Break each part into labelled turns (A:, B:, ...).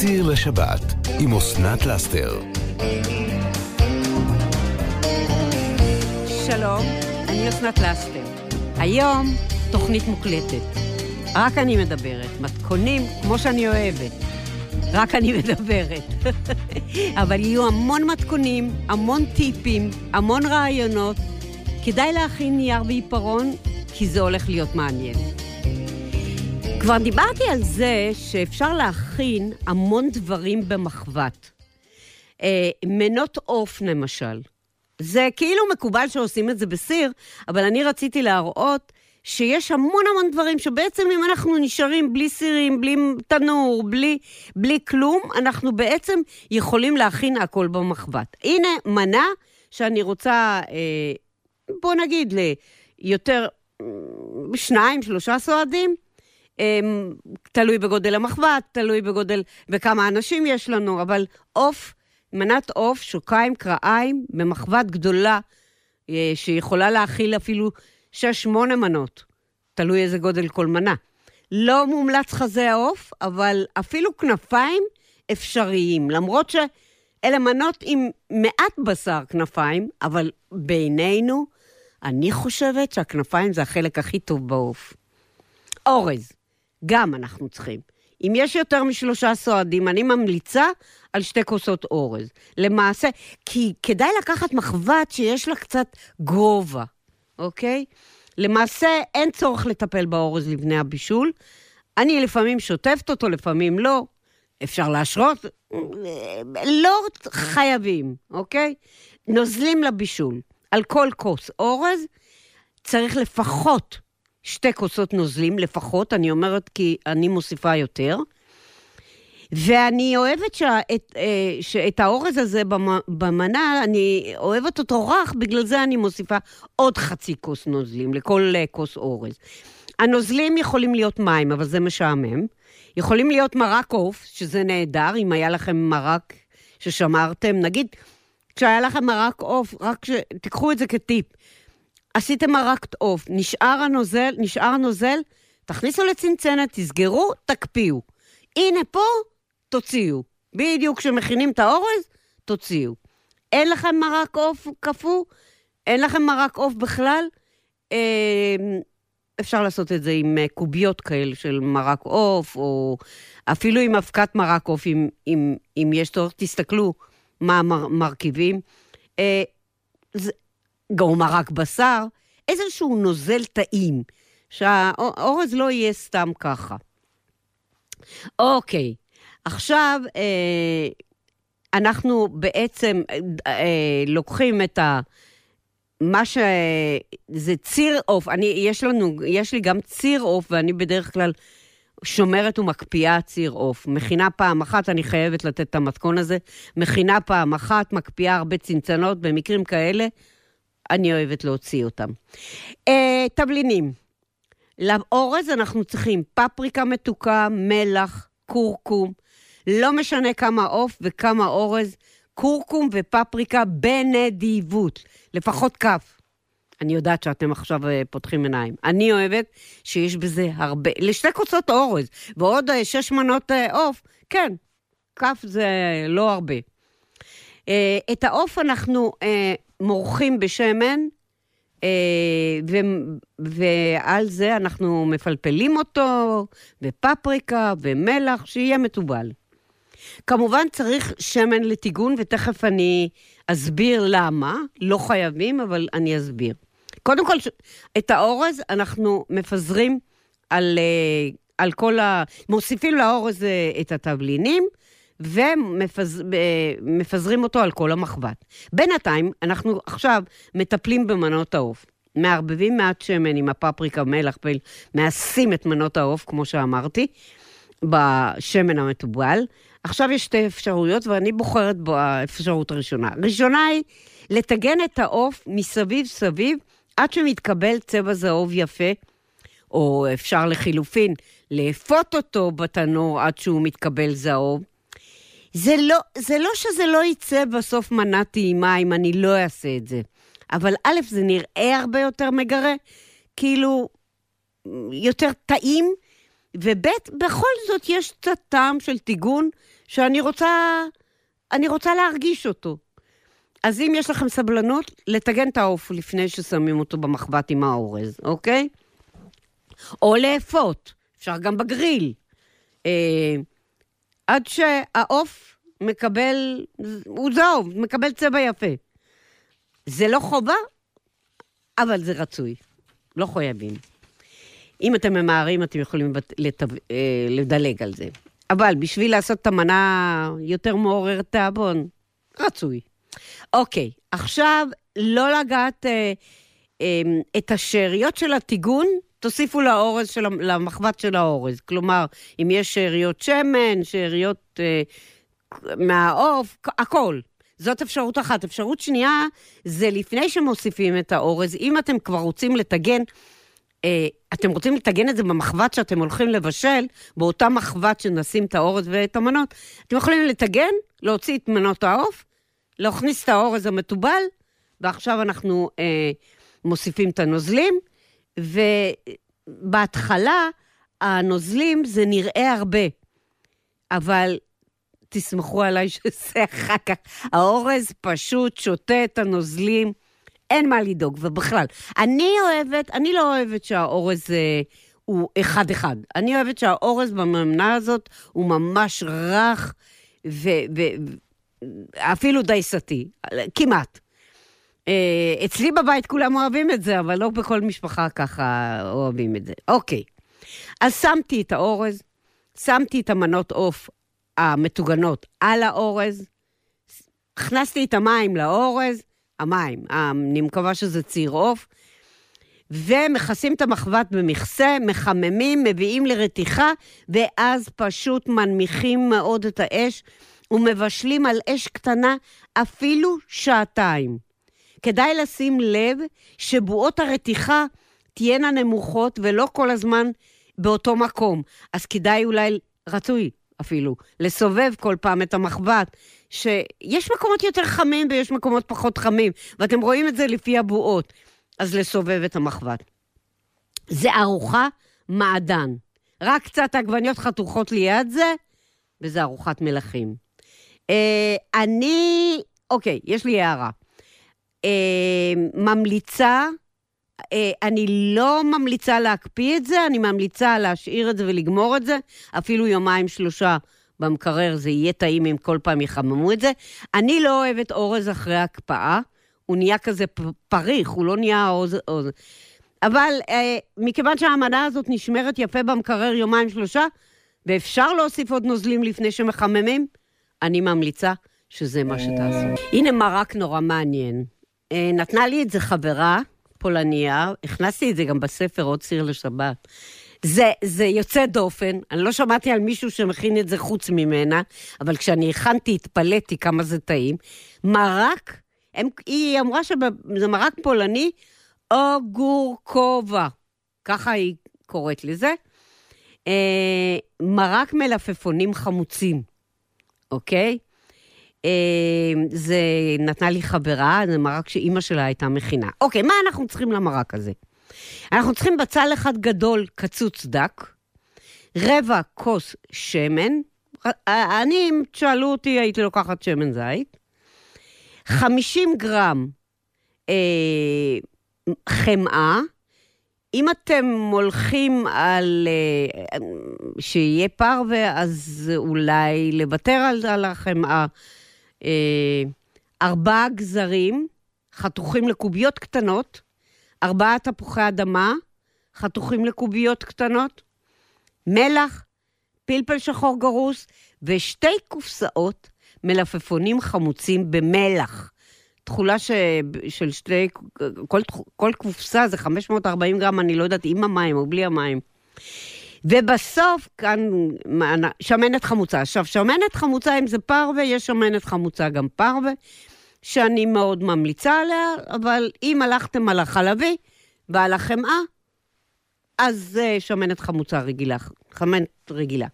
A: סיר לשבת עם אסנת לאסתר.
B: שלום, אני אסנת לאסתר. היום תוכנית מוקלטת. רק אני מדברת, מתכונים כמו שאני אוהבת. רק אני מדברת. אבל יהיו המון מתכונים, המון טיפים, המון רעיונות. כדאי להכין נייר ועיפרון, כי זה הולך להיות מעניין. כבר דיברתי על זה שאפשר להכין המון דברים במחבת. אה, מנות עוף, למשל. זה כאילו מקובל שעושים את זה בסיר, אבל אני רציתי להראות שיש המון המון דברים שבעצם אם אנחנו נשארים בלי סירים, בלי תנור, בלי, בלי כלום, אנחנו בעצם יכולים להכין הכל במחבת. הנה מנה שאני רוצה, אה, בוא נגיד, ליותר, שניים, שלושה סועדים. אמ, תלוי בגודל המחבת, תלוי בגודל, וכמה אנשים יש לנו, אבל עוף, מנת עוף, שוקיים, קרעיים, במחבת גדולה, אה, שיכולה להכיל אפילו 6-8 מנות, תלוי איזה גודל כל מנה. לא מומלץ חזה העוף, אבל אפילו כנפיים אפשריים, למרות שאלה מנות עם מעט בשר כנפיים, אבל בינינו, אני חושבת שהכנפיים זה החלק הכי טוב בעוף. אורז, גם אנחנו צריכים. אם יש יותר משלושה סועדים, אני ממליצה על שתי כוסות אורז. למעשה, כי כדאי לקחת מחבת שיש לה קצת גובה, אוקיי? למעשה, אין צורך לטפל באורז לפני הבישול. אני לפעמים שוטפת אותו, לפעמים לא. אפשר להשרות, לא חייבים, אוקיי? נוזלים לבישול. על כל כוס אורז צריך לפחות שתי כוסות נוזלים לפחות, אני אומרת כי אני מוסיפה יותר. ואני אוהבת שאת, אה, שאת האורז הזה במנה, אני אוהבת אותו רך, בגלל זה אני מוסיפה עוד חצי כוס נוזלים לכל אה, כוס אורז. הנוזלים יכולים להיות מים, אבל זה משעמם. יכולים להיות מרק עוף, שזה נהדר, אם היה לכם מרק ששמרתם, נגיד, כשהיה לכם מרק עוף, רק ש... תיקחו את זה כטיפ. עשיתם מרק עוף, נשאר הנוזל, נשאר הנוזל, תכניסו לצנצנת, תסגרו, תקפיאו. הנה פה, תוציאו. בדיוק כשמכינים את האורז, תוציאו. אין לכם מרק עוף קפוא? אין לכם מרק עוף בכלל? אה, אפשר לעשות את זה עם אה, קוביות כאלה של מרק עוף, או אפילו עם אבקת מרק עוף, אם, אם, אם יש צורך, תסתכלו מה המרכיבים. אה, גם מרק בשר, איזשהו נוזל טעים, שהאורז לא יהיה סתם ככה. אוקיי, עכשיו אה, אנחנו בעצם אה, לוקחים את ה... מה ש... זה ציר עוף, אני, יש לנו, יש לי גם ציר עוף, ואני בדרך כלל שומרת ומקפיאה ציר עוף. מכינה פעם אחת, אני חייבת לתת את המתכון הזה. מכינה פעם אחת, מקפיאה הרבה צנצנות, במקרים כאלה, אני אוהבת להוציא אותם. Uh, תבלינים. לאורז אנחנו צריכים פפריקה מתוקה, מלח, כורכום. לא משנה כמה עוף וכמה אורז, כורכום ופפריקה בנדיבות, לפחות כף. אני יודעת שאתם עכשיו uh, פותחים עיניים. אני אוהבת שיש בזה הרבה, לשתי כוסות אורז ועוד uh, שש מנות עוף, uh, כן, כף זה לא הרבה. את העוף אנחנו מורחים בשמן, אה, ו, ועל זה אנחנו מפלפלים אותו, ופפריקה ומלח, שיהיה מתובל. כמובן צריך שמן לטיגון, ותכף אני אסביר למה. לא חייבים, אבל אני אסביר. קודם כל, את האורז אנחנו מפזרים על, אה, על כל ה... מוסיפים לאורז אה, את התבלינים, ומפזרים אותו על כל המחבת. בינתיים, אנחנו עכשיו מטפלים במנות העוף. מערבבים מעט שמן עם הפפריקה, מלח, פל, מעשים את מנות העוף, כמו שאמרתי, בשמן המתובל. עכשיו יש שתי אפשרויות, ואני בוחרת באפשרות הראשונה. הראשונה היא לטגן את העוף מסביב סביב, עד שמתקבל צבע זהוב יפה, או אפשר לחילופין, לאפות אותו בתנור עד שהוא מתקבל זהוב. זה לא, זה לא שזה לא יצא בסוף מנה טעימה אם אני לא אעשה את זה. אבל א', זה נראה הרבה יותר מגרה, כאילו, יותר טעים, וב', בכל זאת יש קצת טעם של טיגון שאני רוצה, אני רוצה להרגיש אותו. אז אם יש לכם סבלנות, לטגן את העוף לפני ששמים אותו במחבת עם האורז, אוקיי? או לאפות, אפשר גם בגריל. אה, עד שהעוף מקבל, הוא זהוב, מקבל צבע יפה. זה לא חובה, אבל זה רצוי. לא חייבים. אם אתם ממהרים, אתם יכולים לטב... אה, לדלג על זה. אבל בשביל לעשות את המנה יותר מעוררת תיאבון, רצוי. אוקיי, עכשיו לא לגעת אה, אה, את השאריות של הטיגון, תוסיפו לאורז של, למחבת של האורז. כלומר, אם יש שאריות שמן, שאריות אה, מהעוף, הכל. זאת אפשרות אחת. אפשרות שנייה, זה לפני שמוסיפים את האורז, אם אתם כבר רוצים לטגן, אה, אתם רוצים לטגן את זה במחבת שאתם הולכים לבשל, באותה מחבת שנשים את האורז ואת המנות, אתם יכולים לטגן, להוציא את מנות העוף, להכניס את האורז המתובל, ועכשיו אנחנו אה, מוסיפים את הנוזלים, ובהתחלה הנוזלים זה נראה הרבה, אבל תסמכו עליי שזה אחר כך. האורז פשוט שותה את הנוזלים, אין מה לדאוג, ובכלל. אני אוהבת, אני לא אוהבת שהאורז אה, הוא אחד-אחד. אני אוהבת שהאורז בממנה הזאת הוא ממש רך, ואפילו דייסתי, כמעט. אה, אצלי בבית כולם אוהבים את זה, אבל לא בכל משפחה ככה אוהבים את זה. אוקיי, אז שמתי את האורז, שמתי את המנות עוף המטוגנות על האורז, הכנסתי את המים לאורז, המים, אני מקווה שזה ציר עוף, ומכסים את המחבת במכסה, מחממים, מביאים לרתיחה, ואז פשוט מנמיכים מאוד את האש ומבשלים על אש קטנה אפילו שעתיים. כדאי לשים לב שבועות הרתיחה תהיינה נמוכות ולא כל הזמן באותו מקום. אז כדאי אולי, רצוי אפילו, לסובב כל פעם את המחבת, שיש מקומות יותר חמים ויש מקומות פחות חמים, ואתם רואים את זה לפי הבועות, אז לסובב את המחבת. זה ארוחה מעדן. רק קצת עגבניות חתוכות ליד זה, וזה ארוחת מלכים. אה, אני, אוקיי, יש לי הערה. אה, ממליצה, אה, אני לא ממליצה להקפיא את זה, אני ממליצה להשאיר את זה ולגמור את זה, אפילו יומיים שלושה במקרר, זה יהיה טעים אם כל פעם יחממו את זה. אני לא אוהבת אורז אחרי הקפאה, הוא נהיה כזה פריך, הוא לא נהיה אורז... אורז. אבל אה, מכיוון שהמנה הזאת נשמרת יפה במקרר יומיים שלושה, ואפשר להוסיף עוד נוזלים לפני שמחממים, אני ממליצה שזה מה שתעשו. הנה מרק נורא מעניין. אה, נתנה לי את זה חברה פולניה, הכנסתי את זה גם בספר עוד ציר לשבת. זה, זה יוצא דופן, אני לא שמעתי על מישהו שמכין את זה חוץ ממנה, אבל כשאני הכנתי, התפלאתי כמה זה טעים. מרק, הם, היא אמרה שזה מרק פולני, או גורקובה, ככה היא קוראת לזה. אה, מרק מלפפונים חמוצים, אוקיי? אה, זה נתנה לי חברה, זה מרק שאימא שלה הייתה מכינה. אוקיי, מה אנחנו צריכים למרק הזה? אנחנו צריכים בצל אחד גדול, קצוץ דק, רבע כוס שמן, אני, אם תשאלו אותי, הייתי לוקחת שמן זית, 50 גרם אה, חמאה, אם אתם הולכים על אה, שיהיה פרווה, אז אולי לוותר על, על החמאה. אה, ארבעה גזרים חתוכים לקוביות קטנות, ארבעה תפוחי אדמה חתוכים לקוביות קטנות, מלח, פלפל שחור גרוס ושתי קופסאות מלפפונים חמוצים במלח. תכולה ש... של שתי, כל, כל קופסה זה 540 גרם, אני לא יודעת, עם המים או בלי המים. ובסוף, כאן, שמנת חמוצה. עכשיו, שמנת חמוצה, אם זה פרווה, יש שמנת חמוצה גם פרווה, שאני מאוד ממליצה עליה, אבל אם הלכתם על החלבי ועל החמאה, אז זה שמנת חמוצה רגילה, חמנת רגילה.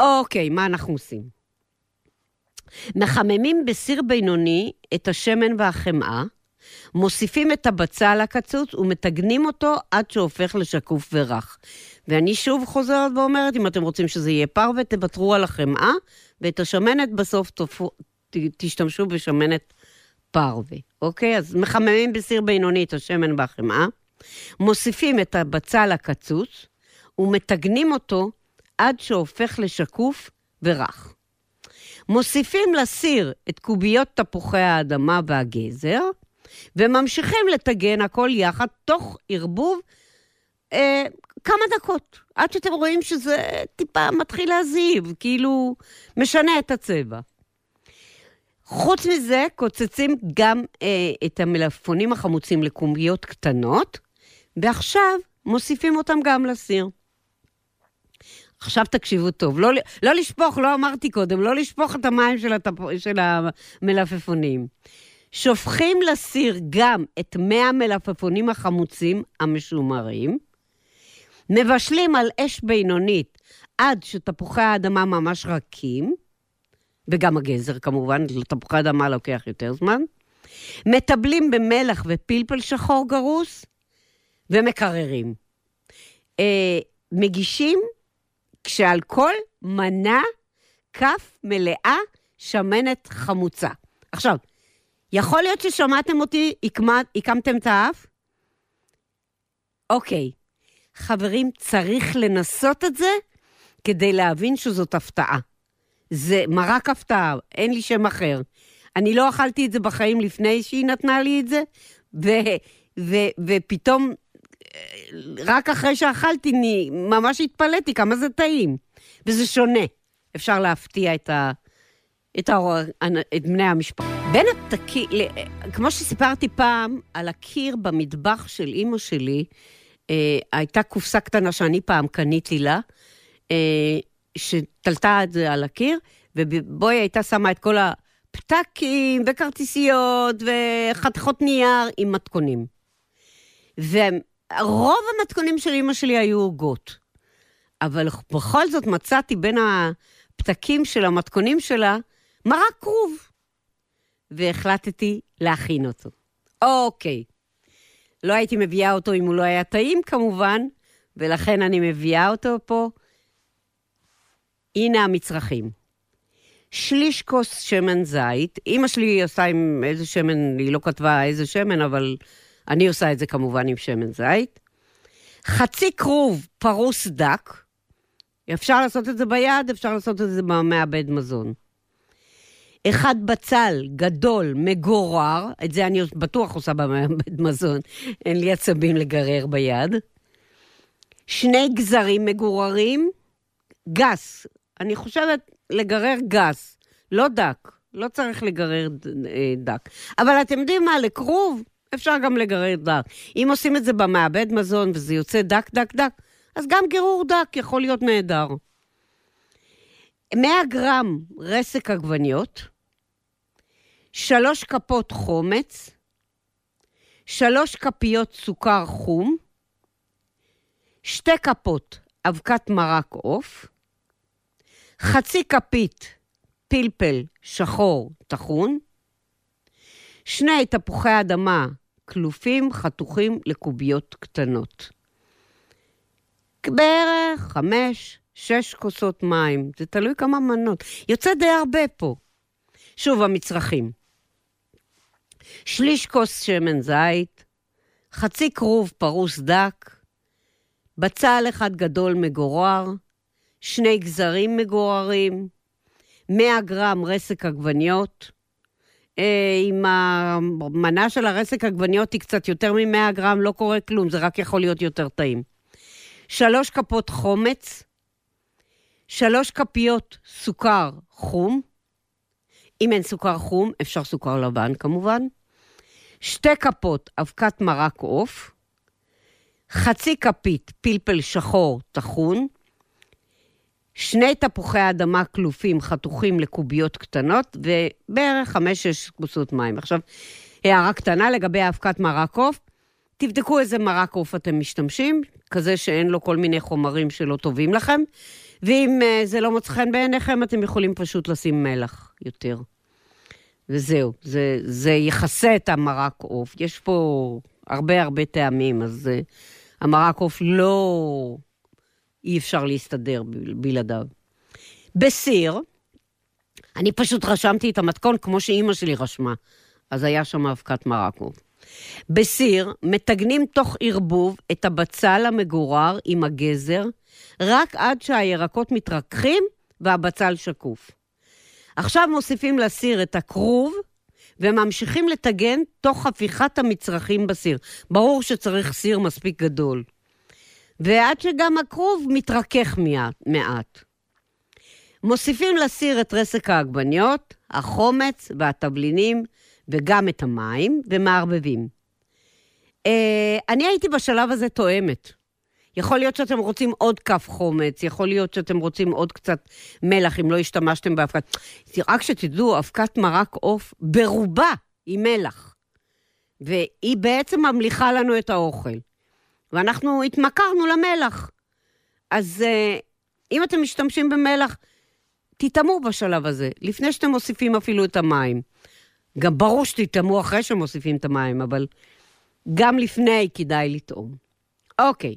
B: אוקיי, מה אנחנו עושים? מחממים בסיר בינוני את השמן והחמאה, מוסיפים את הבצל הקצוץ ומטגנים אותו עד שהופך לשקוף ורך. ואני שוב חוזרת ואומרת, אם אתם רוצים שזה יהיה פרווה, תוותרו על החמאה, ואת השמנת בסוף תופו, ת, תשתמשו בשמנת פרווה, אוקיי? אז מחממים בסיר בינוני את השמן והחמאה, מוסיפים את הבצל הקצוץ, ומטגנים אותו עד שהופך לשקוף ורך. מוסיפים לסיר את קוביות תפוחי האדמה והגזר, וממשיכים לטגן הכל יחד תוך ערבוב אה, כמה דקות, עד שאתם רואים שזה טיפה מתחיל להזיב, כאילו משנה את הצבע. חוץ מזה, קוצצים גם אה, את המלפפונים החמוצים לקומיות קטנות, ועכשיו מוסיפים אותם גם לסיר. עכשיו תקשיבו טוב, לא, לא לשפוך, לא אמרתי קודם, לא לשפוך את המים של, התפ... של המלפפונים. שופכים לסיר גם את מי המלפפונים החמוצים המשומרים, מבשלים על אש בינונית עד שתפוחי האדמה ממש רכים, וגם הגזר כמובן, לתפוחי אדמה לוקח יותר זמן, מטבלים במלח ופלפל שחור גרוס, ומקררים. אה, מגישים כשעל כל מנה כף מלאה שמנת חמוצה. עכשיו, יכול להיות ששמעתם אותי, הקמתם את האף? אוקיי. חברים, צריך לנסות את זה כדי להבין שזאת הפתעה. זה מרק הפתעה, אין לי שם אחר. אני לא אכלתי את זה בחיים לפני שהיא נתנה לי את זה, ו- ו- ופתאום, רק אחרי שאכלתי, אני ממש התפלאתי כמה זה טעים. וזה שונה. אפשר להפתיע את, ה- את, ה- את בני המשפחה. בין התקים, כמו שסיפרתי פעם, על הקיר במטבח של אימא שלי, הייתה קופסה קטנה שאני פעם קניתי לה, אה, שתלתה את זה על הקיר, ובו היא הייתה שמה את כל הפתקים וכרטיסיות וחתיכות נייר עם מתכונים. ורוב המתכונים של אימא שלי היו עוגות. אבל בכל זאת מצאתי בין הפתקים של המתכונים שלה מרק כרוב. והחלטתי להכין אותו. אוקיי. לא הייתי מביאה אותו אם הוא לא היה טעים כמובן, ולכן אני מביאה אותו פה. הנה המצרכים. שליש כוס שמן זית, אימא שלי עושה עם איזה שמן, היא לא כתבה איזה שמן, אבל אני עושה את זה כמובן עם שמן זית. חצי כרוב פרוס דק, אפשר לעשות את זה ביד, אפשר לעשות את זה במעבד מזון. אחד בצל גדול, מגורר, את זה אני בטוח עושה במעבד מזון, אין לי עצבים לגרר ביד. שני גזרים מגוררים, גס, אני חושבת לגרר גס, לא דק, לא צריך לגרר אה, דק. אבל אתם יודעים מה, לכרוב אפשר גם לגרר דק. אם עושים את זה במעבד מזון וזה יוצא דק, דק, דק, אז גם גירור דק יכול להיות נהדר. 100 גרם רסק עגבניות, שלוש כפות חומץ, שלוש כפיות סוכר חום, שתי כפות אבקת מרק עוף, חצי כפית פלפל שחור טחון, שני תפוחי אדמה כלופים חתוכים לקוביות קטנות. בערך חמש, שש כוסות מים, זה תלוי כמה מנות. יוצא די הרבה פה. שוב, המצרכים. שליש כוס שמן זית, חצי כרוב פרוס דק, בצל אחד גדול מגורר, שני גזרים מגוררים, 100 גרם רסק עגבניות. אם אה, המנה של הרסק עגבניות היא קצת יותר מ-100 גרם, לא קורה כלום, זה רק יכול להיות יותר טעים. שלוש כפות חומץ, שלוש כפיות סוכר חום. אם אין סוכר חום, אפשר סוכר לבן כמובן. שתי כפות אבקת מרק עוף, חצי כפית פלפל שחור טחון, שני תפוחי אדמה כלופים חתוכים לקוביות קטנות, ובערך חמש-שש כוסות מים. עכשיו, הערה קטנה לגבי אבקת מרק עוף, תבדקו איזה מרק עוף אתם משתמשים, כזה שאין לו כל מיני חומרים שלא טובים לכם, ואם uh, זה לא מוצא חן בעיניכם, אתם יכולים פשוט לשים מלח יותר. וזהו, זה, זה יכסה את המרק עוף. יש פה הרבה הרבה טעמים, אז uh, המרק עוף לא, אי אפשר להסתדר בלעדיו. בסיר, אני פשוט רשמתי את המתכון כמו שאימא שלי רשמה, אז היה שם אבקת מרקוב. בסיר, מטגנים תוך ערבוב את הבצל המגורר עם הגזר, רק עד שהירקות מתרככים והבצל שקוף. עכשיו מוסיפים לסיר את הכרוב, וממשיכים לטגן תוך הפיכת המצרכים בסיר. ברור שצריך סיר מספיק גדול. ועד שגם הכרוב מתרכך מעט. מוסיפים לסיר את רסק העגבניות, החומץ והתבלינים, וגם את המים, ומערבבים. אה, אני הייתי בשלב הזה תואמת. יכול להיות שאתם רוצים עוד כף חומץ, יכול להיות שאתם רוצים עוד קצת מלח, אם לא השתמשתם באבקת... רק שתדעו, אבקת מרק עוף ברובה היא מלח. והיא בעצם ממליכה לנו את האוכל. ואנחנו התמכרנו למלח. אז uh, אם אתם משתמשים במלח, תטעמו בשלב הזה, לפני שאתם מוסיפים אפילו את המים. גם ברור שתטעמו אחרי שמוסיפים את המים, אבל גם לפני כדאי לטעום. אוקיי,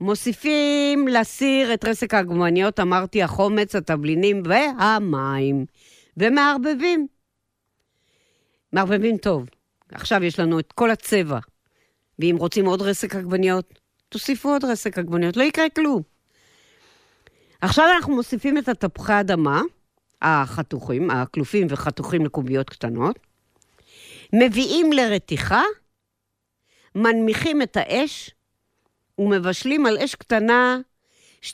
B: מוסיפים לסיר את רסק העגבניות, אמרתי, החומץ, התבלינים והמים, ומערבבים. מערבבים טוב. עכשיו יש לנו את כל הצבע. ואם רוצים עוד רסק עגבניות, תוסיפו עוד רסק עגבניות, לא יקרה כלום. עכשיו אנחנו מוסיפים את התפוחי אדמה, החתוכים, הכלופים וחתוכים לקוביות קטנות, מביאים לרתיחה, מנמיכים את האש ומבשלים על אש קטנה 12-15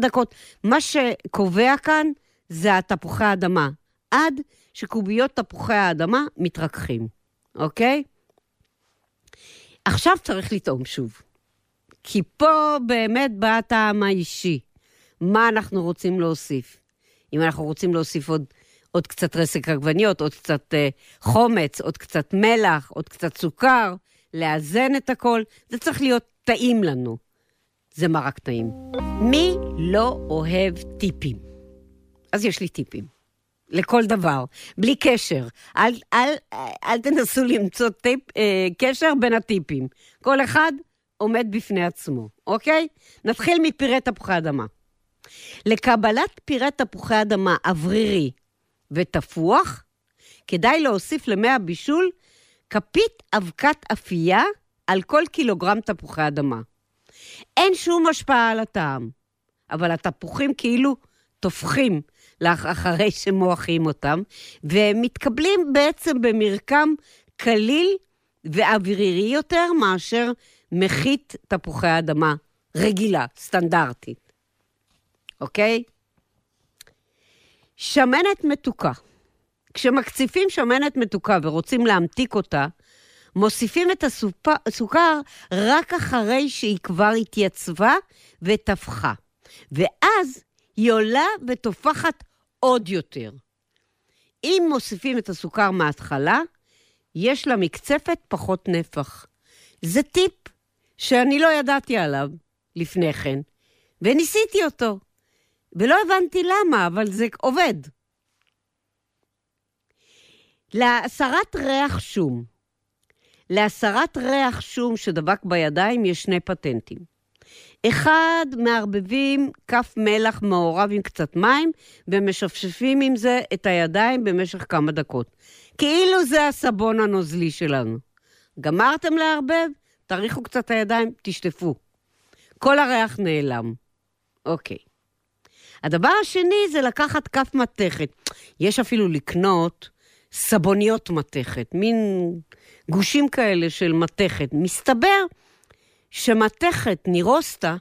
B: דקות. מה שקובע כאן זה התפוחי האדמה, עד שקוביות תפוחי האדמה מתרככים, אוקיי? עכשיו צריך לטעום שוב. כי פה באמת בא הטעם האישי. מה אנחנו רוצים להוסיף? אם אנחנו רוצים להוסיף עוד, עוד קצת רסק עגבניות, עוד קצת אה, חומץ, עוד קצת מלח, עוד קצת סוכר, לאזן את הכל, זה צריך להיות טעים לנו. זה מרק טעים. מי לא אוהב טיפים? אז יש לי טיפים. לכל דבר, בלי קשר. אל, אל, אל תנסו למצוא טיפ, אה, קשר בין הטיפים. כל אחד עומד בפני עצמו, אוקיי? נתחיל מפירי תפוחי אדמה. לקבלת פירי תפוחי אדמה אוורירי ותפוח, כדאי להוסיף למי הבישול כפית אבקת אפייה על כל קילוגרם תפוחי אדמה. אין שום השפעה על הטעם, אבל התפוחים כאילו טופחים אחרי שמועכים אותם, והם מתקבלים בעצם במרקם קליל ואווירי יותר מאשר מחית תפוחי אדמה רגילה, סטנדרטית. אוקיי? שמנת מתוקה. כשמקציפים שמנת מתוקה ורוצים להמתיק אותה, מוסיפים את הסוכר רק אחרי שהיא כבר התייצבה וטפחה. ואז היא עולה ותופחת עוד יותר. אם מוסיפים את הסוכר מההתחלה, יש למקצפת פחות נפח. זה טיפ שאני לא ידעתי עליו לפני כן, וניסיתי אותו. ולא הבנתי למה, אבל זה עובד. להסרת ריח שום. להסרת ריח שום שדבק בידיים יש שני פטנטים. אחד, מערבבים כף מלח מעורב עם קצת מים, ומשפשפים עם זה את הידיים במשך כמה דקות. כאילו זה הסבון הנוזלי שלנו. גמרתם לערבב? תריחו קצת הידיים, תשטפו. כל הריח נעלם. אוקיי. הדבר השני זה לקחת כף מתכת. יש אפילו לקנות סבוניות מתכת, מין גושים כאלה של מתכת. מסתבר שמתכת נירוסטה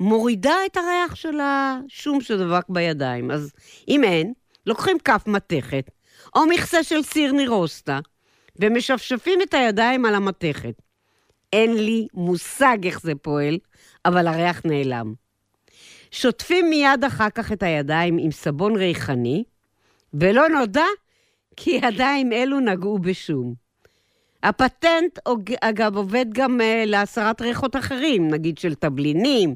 B: מורידה את הריח של השום שדבק בידיים. אז אם אין, לוקחים כף מתכת, או מכסה של סיר נירוסטה, ומשפשפים את הידיים על המתכת. אין לי מושג איך זה פועל, אבל הריח נעלם. שוטפים מיד אחר כך את הידיים עם סבון ריחני, ולא נודע כי ידיים אלו נגעו בשום. הפטנט, אגב, עובד גם uh, להסרת ריחות אחרים, נגיד של תבלינים,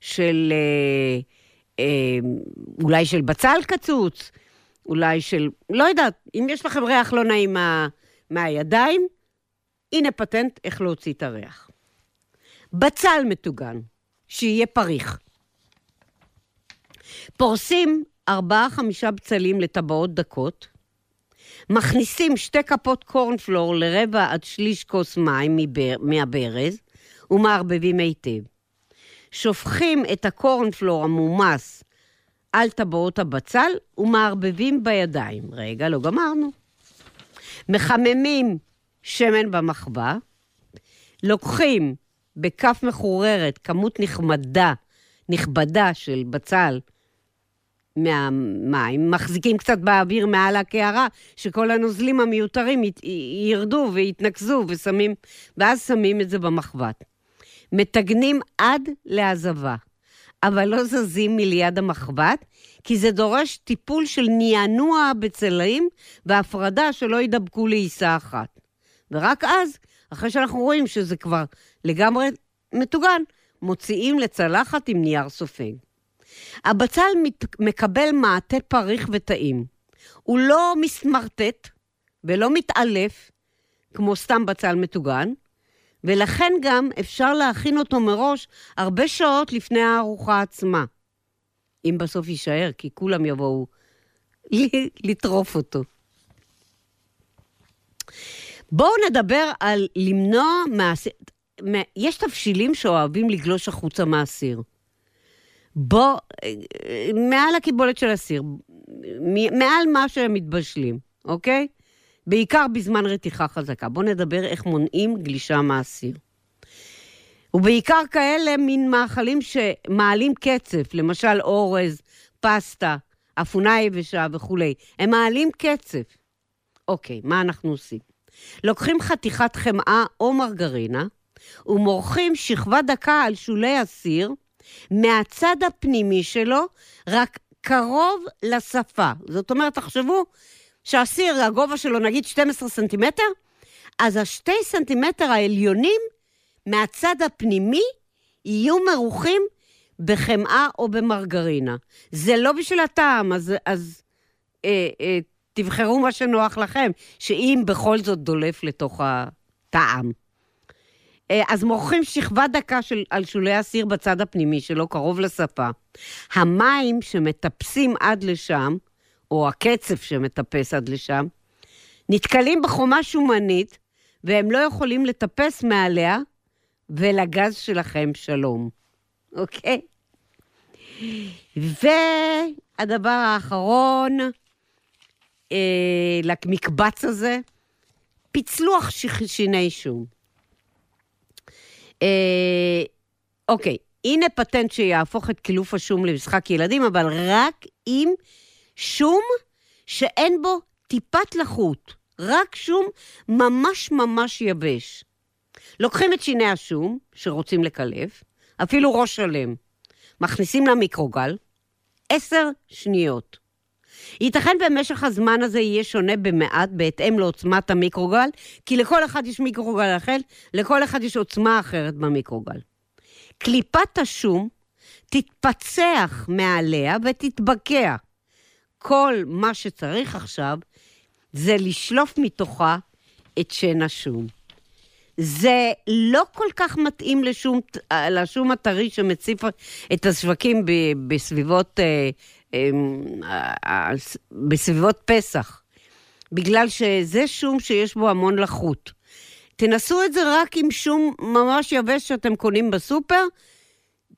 B: של... uh, uh, אולי של בצל קצוץ, אולי של... לא יודעת, אם יש לכם ריח לא נעים מה, מהידיים, הנה פטנט איך להוציא את הריח. בצל מטוגן. שיהיה פריך. פורסים ארבעה-חמישה בצלים לטבעות דקות, מכניסים שתי כפות קורנפלור לרבע עד שליש כוס מים מבר, מהברז ומערבבים היטב. שופכים את הקורנפלור המומס על טבעות הבצל ומערבבים בידיים. רגע, לא גמרנו. מחממים שמן במחבה, לוקחים בכף מחוררת כמות נחמדה, נכבדה של בצל מהמים, מחזיקים קצת באוויר מעל הקערה, שכל הנוזלים המיותרים ירדו ויתנקזו, ושמים, ואז שמים את זה במחבת. מטגנים עד לעזבה, אבל לא זזים מליד המחבת, כי זה דורש טיפול של נענוע בצלעים והפרדה שלא יידבקו לעיסה אחת. ורק אז, אחרי שאנחנו רואים שזה כבר לגמרי מטוגן, מוציאים לצלחת עם נייר סופג. הבצל מקבל מעטה פריך וטעים. הוא לא מסמרטט ולא מתעלף, כמו סתם בצל מטוגן, ולכן גם אפשר להכין אותו מראש הרבה שעות לפני הארוחה עצמה. אם בסוף יישאר, כי כולם יבואו לטרוף אותו. בואו נדבר על למנוע מהסיר. יש תבשילים שאוהבים לגלוש החוצה מהסיר. בוא, מעל הקיבולת של הסיר, מעל מה שהם מתבשלים, אוקיי? בעיקר בזמן רתיחה חזקה. בואו נדבר איך מונעים גלישה מהסיר. ובעיקר כאלה מין מאכלים שמעלים קצף, למשל אורז, פסטה, אפונה יבשה וכולי. הם מעלים קצף. אוקיי, מה אנחנו עושים? לוקחים חתיכת חמאה או מרגרינה ומורחים שכבה דקה על שולי הסיר, מהצד הפנימי שלו, רק קרוב לשפה. זאת אומרת, תחשבו שהסיר, הגובה שלו נגיד 12 סנטימטר, אז השתי סנטימטר העליונים מהצד הפנימי יהיו מרוחים בחמאה או במרגרינה. זה לא בשביל הטעם, אז, אז אה, אה, תבחרו מה שנוח לכם, שאם בכל זאת דולף לתוך הטעם. אה, אז מורחים שכבה דקה של, על שולי הסיר בצד הפנימי שלו, קרוב לשפה. המים שמטפסים עד לשם, או הקצף שמטפס עד לשם, נתקלים בחומה שומנית, והם לא יכולים לטפס מעליה, ולגז שלכם שלום, אוקיי? והדבר האחרון, אה, למקבץ הזה, פיצלוח שיני שום. אה, אוקיי, הנה פטנט שיהפוך את קילוף השום למשחק ילדים, אבל רק עם שום שאין בו טיפת לחות, רק שום ממש ממש יבש. לוקחים את שיני השום, שרוצים לקלף, אפילו ראש שלם, מכניסים למיקרוגל, עשר שניות. ייתכן במשך הזמן הזה יהיה שונה במעט בהתאם לעוצמת המיקרוגל, כי לכל אחד יש מיקרוגל אחר, לכל אחד יש עוצמה אחרת במיקרוגל. קליפת השום תתפצח מעליה ותתבקע. כל מה שצריך עכשיו זה לשלוף מתוכה את שן השום. זה לא כל כך מתאים לשום, לשום הטרי שמציף את השווקים בסביבות אה, אמ, בסביבות פסח, בגלל שזה שום שיש בו המון לחות. תנסו את זה רק עם שום ממש יבש שאתם קונים בסופר,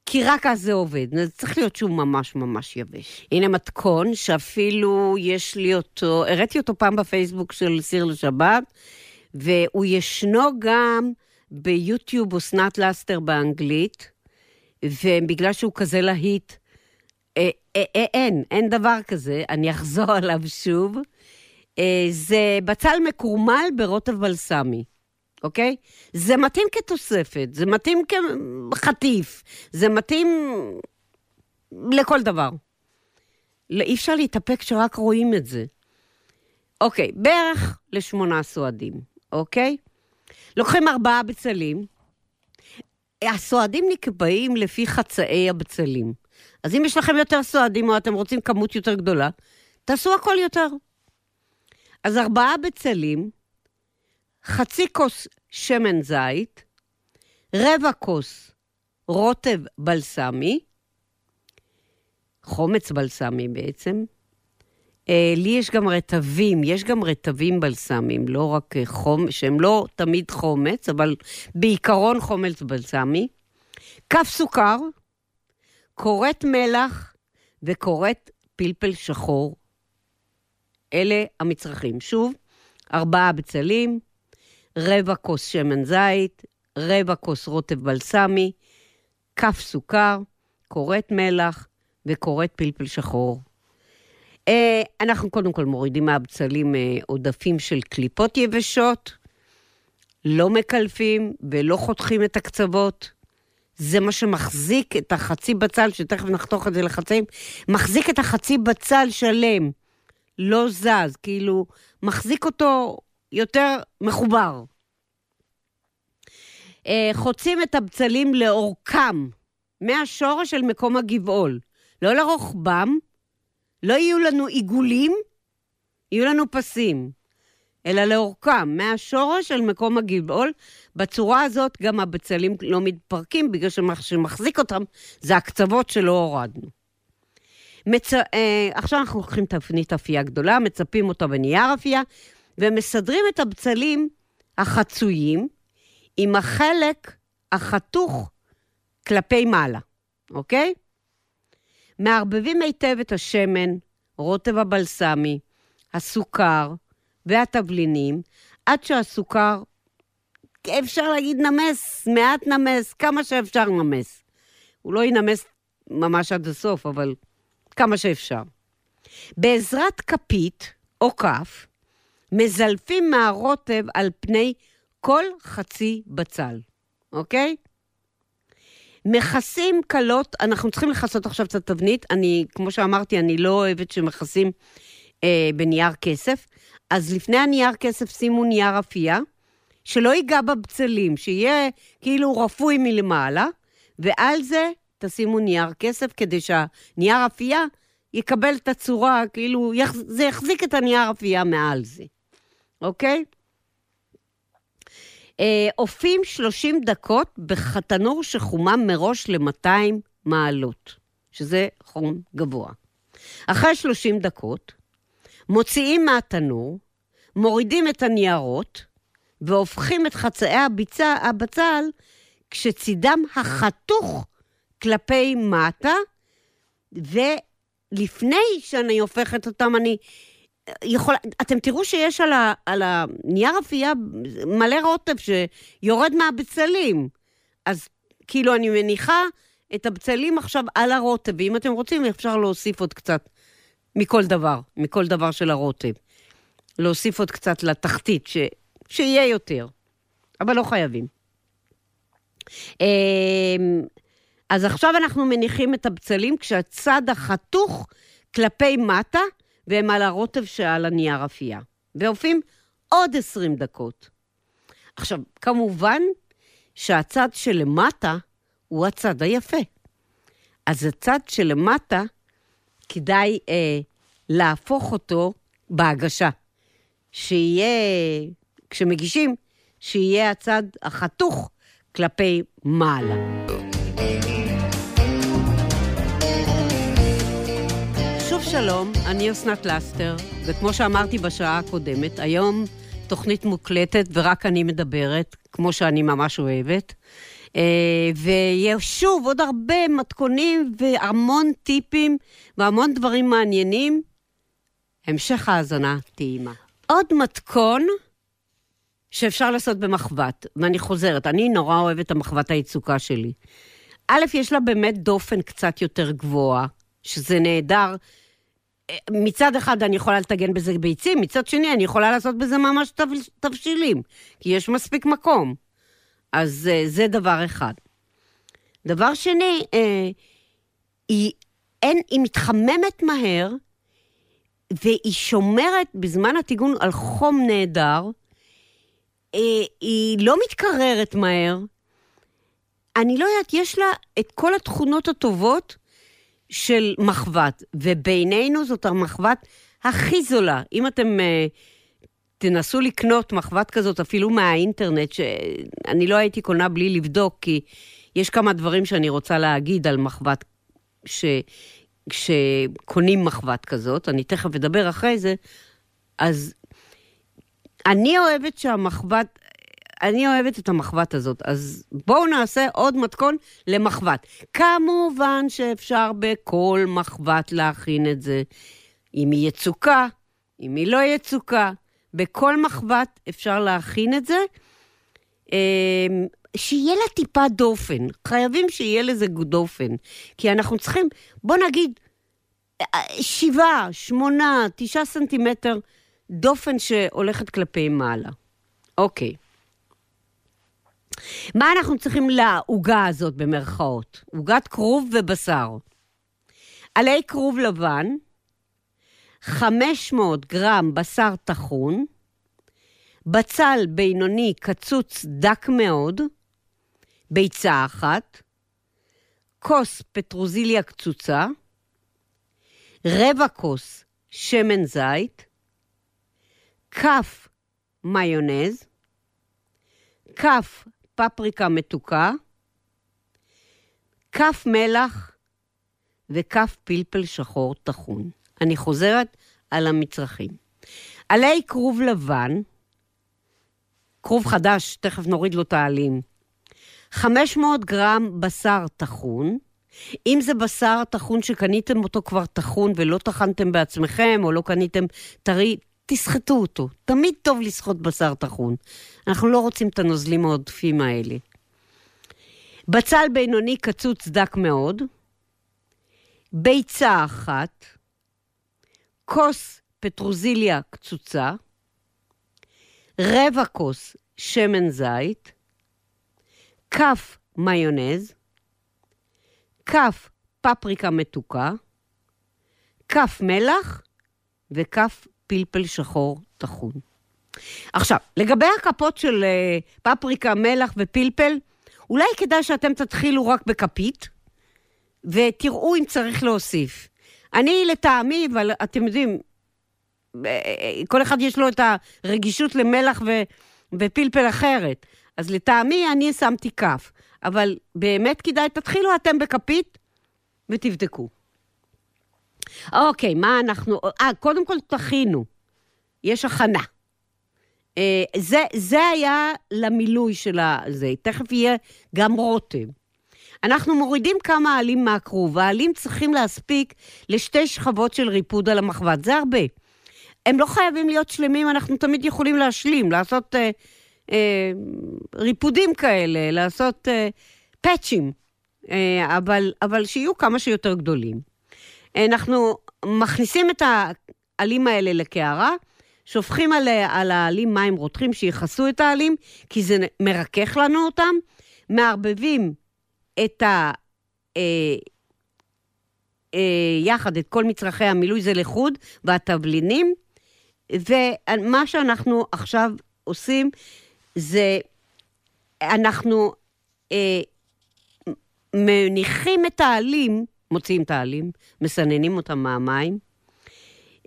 B: כי רק אז זה עובד. זה צריך להיות שום ממש ממש יבש. הנה מתכון שאפילו יש לי אותו, הראיתי אותו פעם בפייסבוק של סיר לשבת, והוא ישנו גם ביוטיוב אסנת לסטר באנגלית, ובגלל שהוא כזה להיט, אה, אה, אה, אין, אין דבר כזה, אני אחזור עליו שוב. זה בצל מקורמל ברוטב בלסמי, אוקיי? זה מתאים כתוספת, זה מתאים כחטיף, זה מתאים לכל דבר. לא, אי אפשר להתאפק כשרק רואים את זה. אוקיי, בערך לשמונה סועדים, אוקיי? לוקחים ארבעה בצלים. הסועדים נקבעים לפי חצאי הבצלים. אז אם יש לכם יותר סועדים או אתם רוצים כמות יותר גדולה, תעשו הכל יותר. אז ארבעה בצלים, חצי כוס שמן זית, רבע כוס רוטב בלסמי, חומץ בלסמי בעצם. אה, לי יש גם רטבים, יש גם רטבים בלסמיים, לא רק אה, חום, שהם לא תמיד חומץ, אבל בעיקרון חומץ בלסמי. כף סוכר, קורת מלח וקורת פלפל שחור. אלה המצרכים. שוב, ארבעה בצלים, רבע כוס שמן זית, רבע כוס רוטב בלסמי, כף סוכר, קורת מלח וקורת פלפל שחור. אה, אנחנו קודם כל מורידים מהבצלים אה, עודפים של קליפות יבשות, לא מקלפים ולא חותכים את הקצוות. זה מה שמחזיק את החצי בצל, שתכף נחתוך את זה לחצאים, מחזיק את החצי בצל שלם, לא זז, כאילו, מחזיק אותו יותר מחובר. אה, חוצים את הבצלים לאורכם, מהשורש של מקום הגבעול, לא לרוחבם, לא יהיו לנו עיגולים, יהיו לנו פסים, אלא לאורכם, מהשורש של מקום הגבעול. בצורה הזאת גם הבצלים לא מתפרקים, בגלל שמה שמחזיק אותם זה הקצוות שלא הורדנו. מצ... אה, עכשיו אנחנו לוקחים תפנית אפייה גדולה, מצפים אותה בנייר אפייה, ומסדרים את הבצלים החצויים עם החלק החתוך כלפי מעלה, אוקיי? מערבבים היטב את השמן, רוטב הבלסמי, הסוכר והתבלינים, עד שהסוכר, אפשר להגיד נמס, מעט נמס, כמה שאפשר נמס. הוא לא ינמס ממש עד הסוף, אבל כמה שאפשר. בעזרת כפית או כף, מזלפים מהרוטב על פני כל חצי בצל, אוקיי? מכסים קלות, אנחנו צריכים לכסות עכשיו את התבנית. אני, כמו שאמרתי, אני לא אוהבת שמכסים אה, בנייר כסף. אז לפני הנייר כסף שימו נייר אפייה, שלא ייגע בבצלים, שיהיה כאילו רפוי מלמעלה, ועל זה תשימו נייר כסף, כדי שהנייר אפייה יקבל את הצורה, כאילו, יח, זה יחזיק את הנייר אפייה מעל זה, אוקיי? אה, אופים 30 דקות בחתנור שחומם מראש ל-200 מעלות, שזה חום גבוה. אחרי 30 דקות, מוציאים מהתנור, מורידים את הניירות, והופכים את חצאי הביצה, הבצל כשצידם החתוך כלפי מטה, ולפני שאני הופכת אותם, אני יכול, אתם תראו שיש על, ה, על הנייר אפייה מלא רוטב שיורד מהבצלים. אז כאילו, אני מניחה את הבצלים עכשיו על הרוטב, ואם אתם רוצים, אפשר להוסיף עוד קצת מכל דבר, מכל דבר של הרוטב. להוסיף עוד קצת לתחתית, ש, שיהיה יותר, אבל לא חייבים. אמ, אז עכשיו אנחנו מניחים את הבצלים כשהצד החתוך כלפי מטה, והם על הרוטב שעל הנייר אפייה. ועופים עוד 20 דקות. עכשיו, כמובן שהצד שלמטה הוא הצד היפה. אז הצד שלמטה, כדאי אה, להפוך אותו בהגשה. שיהיה, כשמגישים, שיהיה הצד החתוך כלפי מעלה. שלום, אני אסנת לסטר, וכמו שאמרתי בשעה הקודמת, היום תוכנית מוקלטת ורק אני מדברת, כמו שאני ממש אוהבת. אה, ויש שוב עוד הרבה מתכונים והמון טיפים והמון דברים מעניינים. המשך האזנה טעימה. עוד מתכון שאפשר לעשות במחבת, ואני חוזרת, אני נורא אוהבת את המחבת היצוקה שלי. א', יש לה באמת דופן קצת יותר גבוהה, שזה נהדר מצד אחד אני יכולה לטגן בזה ביצים, מצד שני אני יכולה לעשות בזה ממש תבשילים, כי יש מספיק מקום. אז אה, זה דבר אחד. דבר שני, אה, היא, אין, היא מתחממת מהר, והיא שומרת בזמן הטיגון על חום נהדר, אה, היא לא מתקררת מהר. אני לא יודעת, יש לה את כל התכונות הטובות של מחבת, ובינינו זאת המחבת הכי זולה. אם אתם uh, תנסו לקנות מחבת כזאת אפילו מהאינטרנט, שאני לא הייתי קונה בלי לבדוק, כי יש כמה דברים שאני רוצה להגיד על מחבת, ש... כשקונים מחבת כזאת, אני תכף אדבר אחרי זה, אז אני אוהבת שהמחבת, אני אוהבת את המחבת הזאת, אז בואו נעשה עוד מתכון למחבת. כמובן שאפשר בכל מחבת להכין את זה. אם היא יצוקה, אם היא לא יצוקה, בכל מחבת אפשר להכין את זה. אמ, שיהיה לה טיפה דופן, חייבים שיהיה לזה דופן. כי אנחנו צריכים, בוא נגיד, שבעה, שמונה, תשעה סנטימטר דופן שהולכת כלפי מעלה. אוקיי. מה אנחנו צריכים לעוגה הזאת במרכאות? עוגת כרוב ובשר. עלי כרוב לבן, 500 גרם בשר טחון, בצל בינוני קצוץ דק מאוד, ביצה אחת, כוס פטרוזיליה קצוצה, רבע כוס שמן זית, כף מיונז, כף פפריקה מתוקה, כף מלח וכף פלפל שחור טחון. אני חוזרת על המצרכים. עלי כרוב לבן, כרוב חדש, תכף נוריד לו את העלים. 500 גרם בשר טחון, אם זה בשר טחון שקניתם אותו כבר טחון ולא טחנתם בעצמכם, או לא קניתם טרי, תסחטו אותו. תמיד טוב לסחוט בשר טחון. אנחנו לא רוצים את הנוזלים העודפים האלה. בצל בינוני קצוץ דק מאוד, ביצה אחת, כוס פטרוזיליה קצוצה, רבע כוס שמן זית, כף מיונז, כף פפריקה מתוקה, כף מלח. וכף פלפל שחור טחון. עכשיו, לגבי הכפות של uh, פפריקה, מלח ופלפל, אולי כדאי שאתם תתחילו רק בכפית, ותראו אם צריך להוסיף. אני לטעמי, אבל אתם יודעים, אה, כל אחד יש לו את הרגישות למלח ו, ופלפל אחרת. אז לטעמי אני שמתי כף, אבל באמת כדאי, תתחילו אתם בכפית ותבדקו. אוקיי, מה אנחנו... אה, קודם כל תכינו. יש הכנה. אה, זה, זה היה למילוי של הזה. תכף יהיה גם רוטב. אנחנו מורידים כמה עלים מהכרוב. העלים צריכים להספיק לשתי שכבות של ריפוד על המחבת. זה הרבה. הם לא חייבים להיות שלמים, אנחנו תמיד יכולים להשלים, לעשות אה, אה, ריפודים כאלה, לעשות אה, פאצ'ים, אה, אבל, אבל שיהיו כמה שיותר גדולים. אנחנו מכניסים את העלים האלה לקערה, שופכים על, על העלים מים רותחים שיכסו את העלים, כי זה מרכך לנו אותם, מערבבים את ה... אה, אה, יחד את כל מצרכי המילוי, זה לחוד, והתבלינים, ומה שאנחנו עכשיו עושים, זה אנחנו אה, מניחים את העלים, מוציאים את העלים, מסננים אותם מהמים,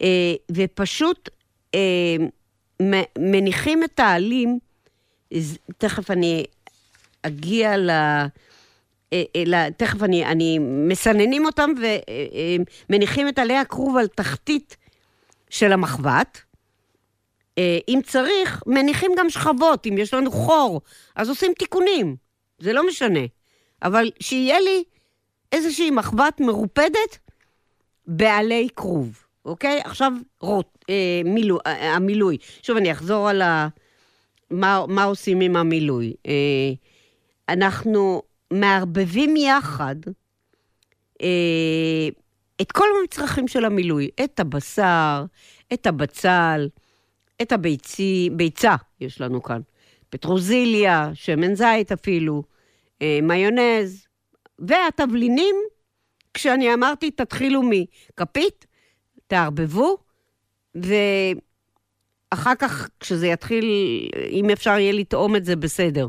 B: אה, ופשוט אה, מניחים את העלים, תכף אני אגיע ל... אה, אה, תכף אני, אני מסננים אותם ומניחים את עלי הכרוב על תחתית של המחבת. אם צריך, מניחים גם שכבות, אם יש לנו חור, אז עושים תיקונים, זה לא משנה. אבל שיהיה לי איזושהי מחבת מרופדת בעלי כרוב. אוקיי? עכשיו רוט, אה, מילוא, אה, המילוי. שוב, אני אחזור על ה... מה, מה עושים עם המילוי. אה, אנחנו מערבבים יחד אה, את כל המצרכים של המילוי, את הבשר, את הבצל, את הביצי, ביצה יש לנו כאן, פטרוזיליה, שמן זית אפילו, אה, מיונז, והתבלינים, כשאני אמרתי, תתחילו מכפית, תערבבו, ואחר כך, כשזה יתחיל, אם אפשר יהיה לטעום את זה, בסדר.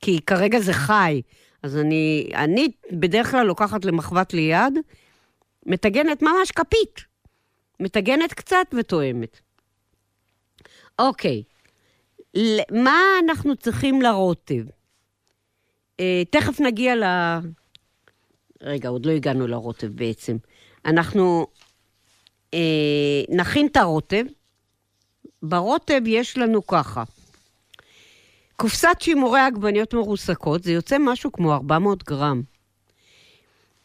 B: כי כרגע זה חי. אז אני, אני בדרך כלל לוקחת למחבת ליד, מטגנת ממש כפית. מטגנת קצת וטועמת. אוקיי, מה אנחנו צריכים לרוטב? אה, תכף נגיע ל... רגע, עוד לא הגענו לרוטב בעצם. אנחנו אה, נכין את הרוטב. ברוטב יש לנו ככה. קופסת שימורי עגבניות מרוסקות, זה יוצא משהו כמו 400 גרם.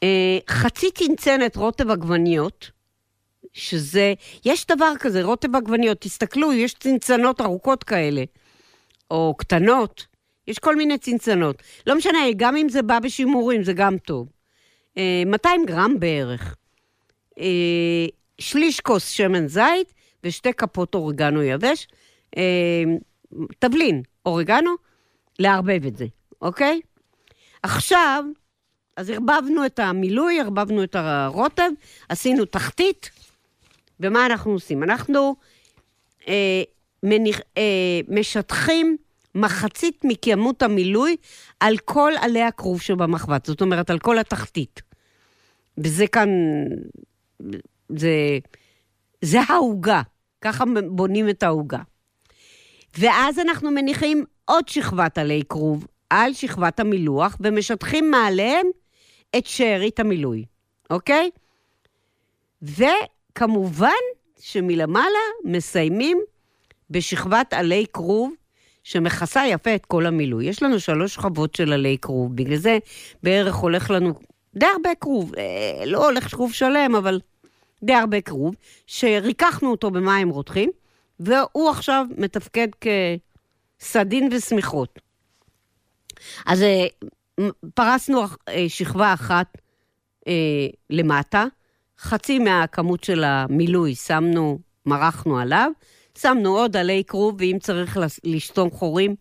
B: אה, חצי צנצנת רוטב עגבניות, שזה, יש דבר כזה, רוטב עגבניות, תסתכלו, יש צנצנות ארוכות כאלה, או קטנות, יש כל מיני צנצנות. לא משנה, גם אם זה בא בשימורים, זה גם טוב. 200 אה, גרם בערך. אה, שליש כוס שמן זית ושתי כפות אורגנו יבש. תבלין, אורגנו, לערבב את זה, אוקיי? עכשיו, אז ערבבנו את המילוי, ערבבנו את הרוטב, עשינו תחתית, ומה אנחנו עושים? אנחנו אה, מניח, אה, משטחים מחצית מכמות המילוי על כל עלי הכרוב שבמחבת, זאת אומרת, על כל התחתית. וזה כאן, זה, זה העוגה, ככה בונים את העוגה. ואז אנחנו מניחים עוד שכבת עלי כרוב על שכבת המילוח, ומשטחים מעליהם את שארית המילוי, אוקיי? וכמובן שמלמעלה מסיימים בשכבת עלי כרוב שמכסה יפה את כל המילוי. יש לנו שלוש שכבות של עלי כרוב, בגלל זה בערך הולך לנו די הרבה כרוב. אה, לא הולך כרוב שלם, אבל די הרבה כרוב, שריככנו אותו במים רותחים, והוא עכשיו מתפקד כסדין ושמיכות. אז אה, פרסנו אה, שכבה אחת אה, למטה, חצי מהכמות של המילוי שמנו, מרחנו עליו, שמנו עוד עלי כרוב, ואם צריך לשתום חורים,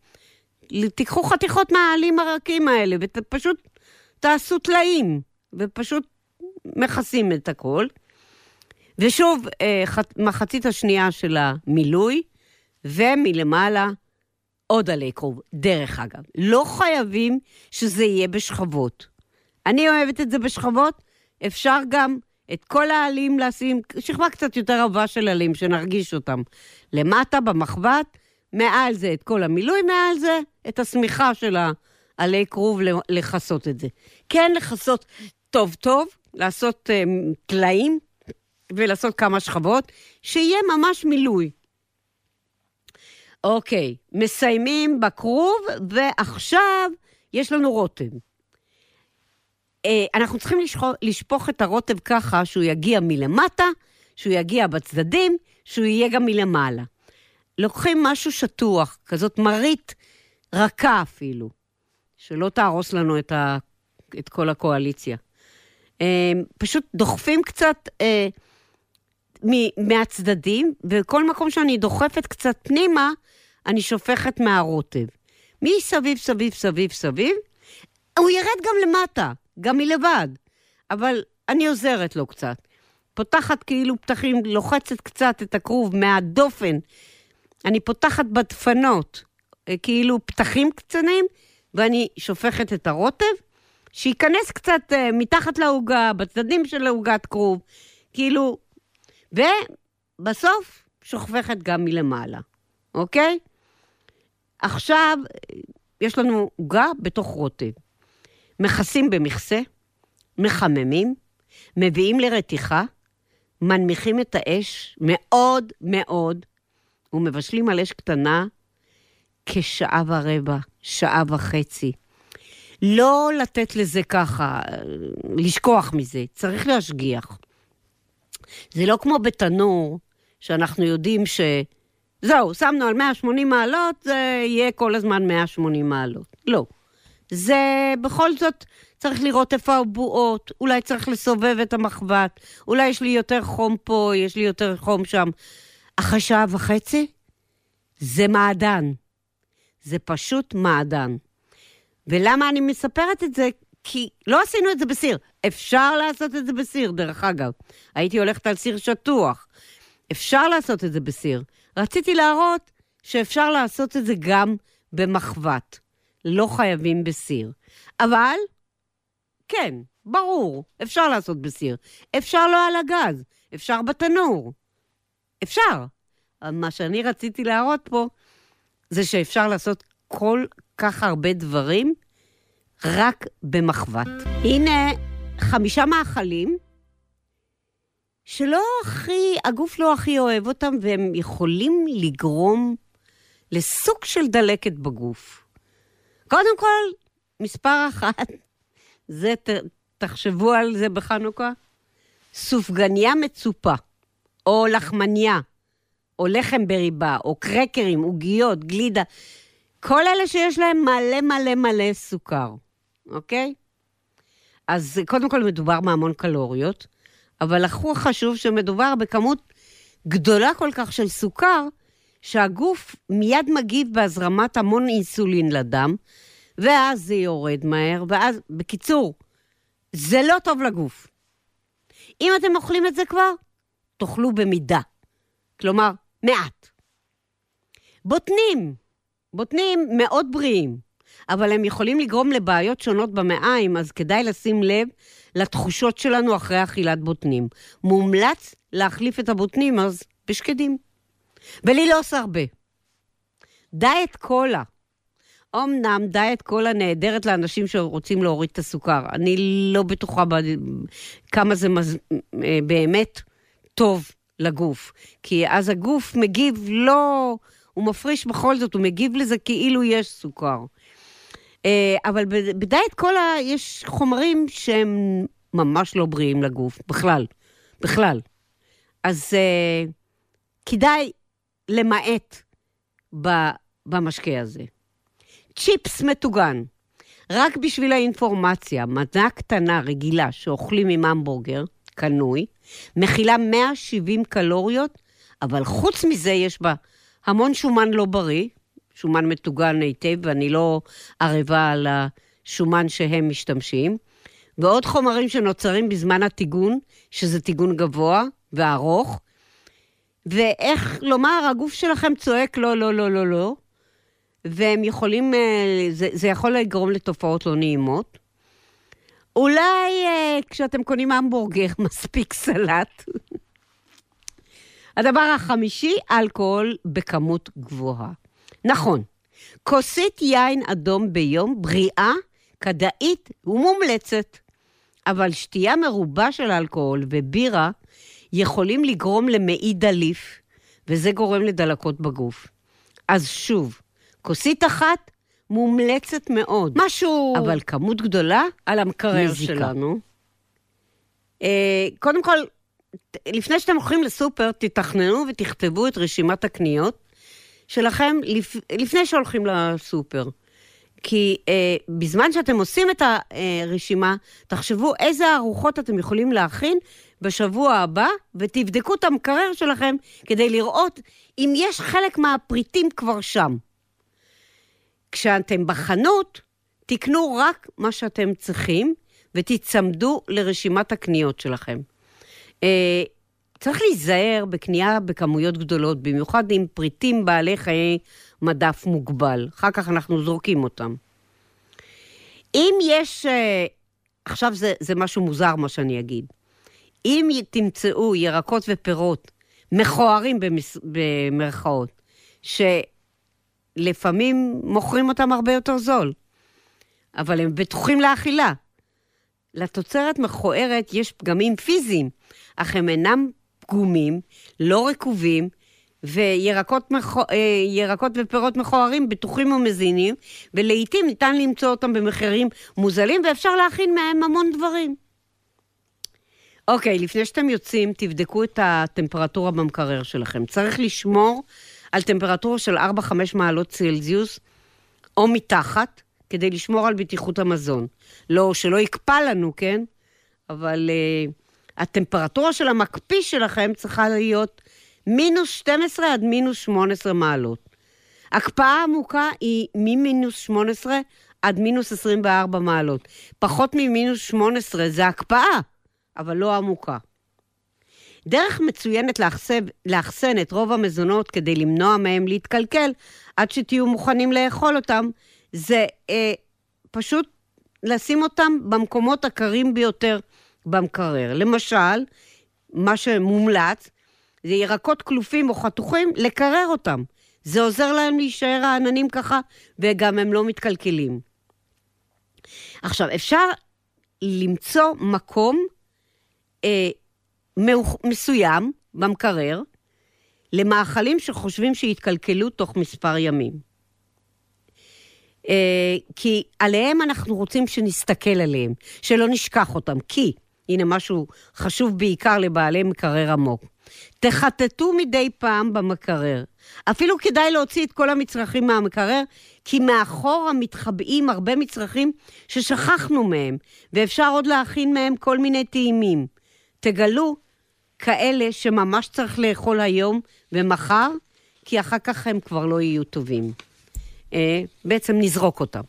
B: תיקחו חתיכות מהעלים הרכים האלה, ופשוט תעשו טלאים, ופשוט מכסים את הכל. ושוב, אה, מחצית השנייה של המילוי, ומלמעלה עוד עלי כרוב. דרך אגב, לא חייבים שזה יהיה בשכבות. אני אוהבת את זה בשכבות, אפשר גם את כל העלים לשים, שכבה קצת יותר רבה של עלים, שנרגיש אותם. למטה, במחבת, מעל זה את כל המילוי, מעל זה את השמיכה של העלי כרוב לכסות את זה. כן, לכסות טוב טוב, לעשות uh, טלאים ולעשות כמה שכבות, שיהיה ממש מילוי. אוקיי, מסיימים בכרוב, ועכשיו יש לנו רוטב. אה, אנחנו צריכים לשפוך, לשפוך את הרוטב ככה שהוא יגיע מלמטה, שהוא יגיע בצדדים, שהוא יהיה גם מלמעלה. לוקחים משהו שטוח, כזאת מרית רכה אפילו, שלא תהרוס לנו את, ה, את כל הקואליציה. אה, פשוט דוחפים קצת אה, מהצדדים, וכל מקום שאני דוחפת קצת פנימה, אני שופכת מהרוטב. מסביב, סביב, סביב, סביב, הוא ירד גם למטה, גם מלבד, אבל אני עוזרת לו קצת. פותחת כאילו פתחים, לוחצת קצת את הכרוב מהדופן. אני פותחת בדפנות, אה, כאילו פתחים קצנים, ואני שופכת את הרוטב, שייכנס קצת uh, מתחת לעוגה, בצדדים של העוגת כרוב, כאילו, ובסוף שופכת גם מלמעלה, אוקיי? עכשיו, יש לנו עוגה בתוך רוטב. מכסים במכסה, מחממים, מביאים לרתיחה, מנמיכים את האש מאוד מאוד, ומבשלים על אש קטנה כשעה ורבע, שעה וחצי. לא לתת לזה ככה, לשכוח מזה, צריך להשגיח. זה לא כמו בתנור, שאנחנו יודעים ש... זהו, שמנו על 180 מעלות, זה יהיה כל הזמן 180 מעלות. לא. זה בכל זאת צריך לראות איפה הבועות, אולי צריך לסובב את המחבת, אולי יש לי יותר חום פה, יש לי יותר חום שם. אחרי שעה וחצי, זה מעדן. זה פשוט מעדן. ולמה אני מספרת את זה? כי לא עשינו את זה בסיר. אפשר לעשות את זה בסיר, דרך אגב. הייתי הולכת על סיר שטוח. אפשר לעשות את זה בסיר. רציתי להראות שאפשר לעשות את זה גם במחבת. לא חייבים בסיר. אבל, כן, ברור, אפשר לעשות בסיר. אפשר לא על הגז, אפשר בתנור. אפשר. מה שאני רציתי להראות פה, זה שאפשר לעשות כל כך הרבה דברים רק במחבת. הנה חמישה מאכלים שלא הכי, הגוף לא הכי אוהב אותם, והם יכולים לגרום לסוג של דלקת בגוף. קודם כל, מספר אחת, זה, ת, תחשבו על זה בחנוכה, סופגניה מצופה, או לחמניה, או לחם בריבה, או קרקרים, עוגיות, גלידה, כל אלה שיש להם מלא מלא מלא סוכר, אוקיי? אז קודם כל מדובר בהמון קלוריות, אבל הכי חשוב שמדובר בכמות גדולה כל כך של סוכר, שהגוף מיד מגיב בהזרמת המון אינסולין לדם, ואז זה יורד מהר, ואז, בקיצור, זה לא טוב לגוף. אם אתם אוכלים את זה כבר, תאכלו במידה. כלומר, מעט. בוטנים, בוטנים מאוד בריאים, אבל הם יכולים לגרום לבעיות שונות במעיים, אז כדאי לשים לב לתחושות שלנו אחרי אכילת בוטנים. מומלץ להחליף את הבוטנים אז בשקדים. ולי לא הרבה. דיאט קולה. אמנם דיאט קולה נהדרת לאנשים שרוצים להוריד את הסוכר. אני לא בטוחה כמה זה מז... אה, באמת טוב לגוף. כי אז הגוף מגיב לא... הוא מפריש בכל זאת, הוא מגיב לזה כאילו יש סוכר. אה, אבל בדיאט קולה יש חומרים שהם ממש לא בריאים לגוף, בכלל. בכלל. אז uh, כדאי למעט במשקה הזה. צ'יפס מטוגן. רק בשביל האינפורמציה, מנה קטנה רגילה שאוכלים עם המבורגר, קנוי, מכילה 170 קלוריות, אבל חוץ מזה יש בה המון שומן לא בריא, שומן מטוגן היטב, ואני לא ערבה על השומן שהם משתמשים, ועוד חומרים שנוצרים בזמן הטיגון, שזה טיגון גבוה וארוך, ואיך לומר, הגוף שלכם צועק לא, לא, לא, לא, לא, והם יכולים, אה, זה, זה יכול לגרום לתופעות לא נעימות. אולי אה, כשאתם קונים המבורגר, מספיק סלט. הדבר החמישי, אלכוהול בכמות גבוהה. נכון, כוסית יין אדום ביום בריאה, כדאית ומומלצת, אבל שתייה מרובה של אלכוהול ובירה יכולים לגרום למעי דליף, וזה גורם לדלקות בגוף. אז שוב, כוסית אחת מומלצת מאוד. משהו... אבל כמות גדולה, על המקרר מזיקה. שלנו. אה, קודם כל, לפני שאתם הולכים לסופר, תתכננו ותכתבו את רשימת הקניות שלכם לפ... לפני שהולכים לסופר. כי אה, בזמן שאתם עושים את הרשימה, תחשבו איזה ארוחות אתם יכולים להכין בשבוע הבא, ותבדקו את המקרר שלכם כדי לראות אם יש חלק מהפריטים כבר שם. כשאתם בחנות, תקנו רק מה שאתם צריכים, ותיצמדו לרשימת הקניות שלכם. אה, צריך להיזהר בקנייה בכמויות גדולות, במיוחד עם פריטים בעלי חיי מדף מוגבל. אחר כך אנחנו זורקים אותם. אם יש, אה, עכשיו זה, זה משהו מוזר מה שאני אגיד. אם תמצאו ירקות ופירות מכוערים במס, במרכאות, שלפעמים מוכרים אותם הרבה יותר זול, אבל הם בטוחים לאכילה. לתוצרת מכוערת יש פגמים פיזיים, אך הם אינם פגומים, לא רקובים, וירקות מכו... אה, ופירות מכוערים בטוחים ומזינים, ולעיתים ניתן למצוא אותם במחירים מוזלים, ואפשר להכין מהם המון דברים. אוקיי, לפני שאתם יוצאים, תבדקו את הטמפרטורה במקרר שלכם. צריך לשמור על טמפרטורה של 4-5 מעלות צלזיוס, או מתחת, כדי לשמור על בטיחות המזון. לא, שלא יקפא לנו, כן? אבל uh, הטמפרטורה של המקפיא שלכם צריכה להיות מינוס 12 עד מינוס 18 מעלות. הקפאה עמוקה היא ממינוס 18 עד מינוס 24 מעלות. פחות ממינוס 18 זה הקפאה, אבל לא עמוקה. דרך מצוינת לאחסן, לאחסן את רוב המזונות כדי למנוע מהם להתקלקל עד שתהיו מוכנים לאכול אותם, זה אה, פשוט לשים אותם במקומות הקרים ביותר במקרר. למשל, מה שמומלץ, זה ירקות כלופים או חתוכים, לקרר אותם. זה עוזר להם להישאר העננים ככה, וגם הם לא מתקלקלים. עכשיו, אפשר למצוא מקום אה, מסוים במקרר למאכלים שחושבים שיתקלקלו תוך מספר ימים. אה, כי עליהם אנחנו רוצים שנסתכל עליהם, שלא נשכח אותם. כי, הנה משהו חשוב בעיקר לבעלי מקרר עמוק. תחטטו מדי פעם במקרר. אפילו כדאי להוציא את כל המצרכים מהמקרר, כי מאחורה מתחבאים הרבה מצרכים ששכחנו מהם, ואפשר עוד להכין מהם כל מיני טעימים. תגלו כאלה שממש צריך לאכול היום ומחר, כי אחר כך הם כבר לא יהיו טובים. אה, בעצם נזרוק אותם.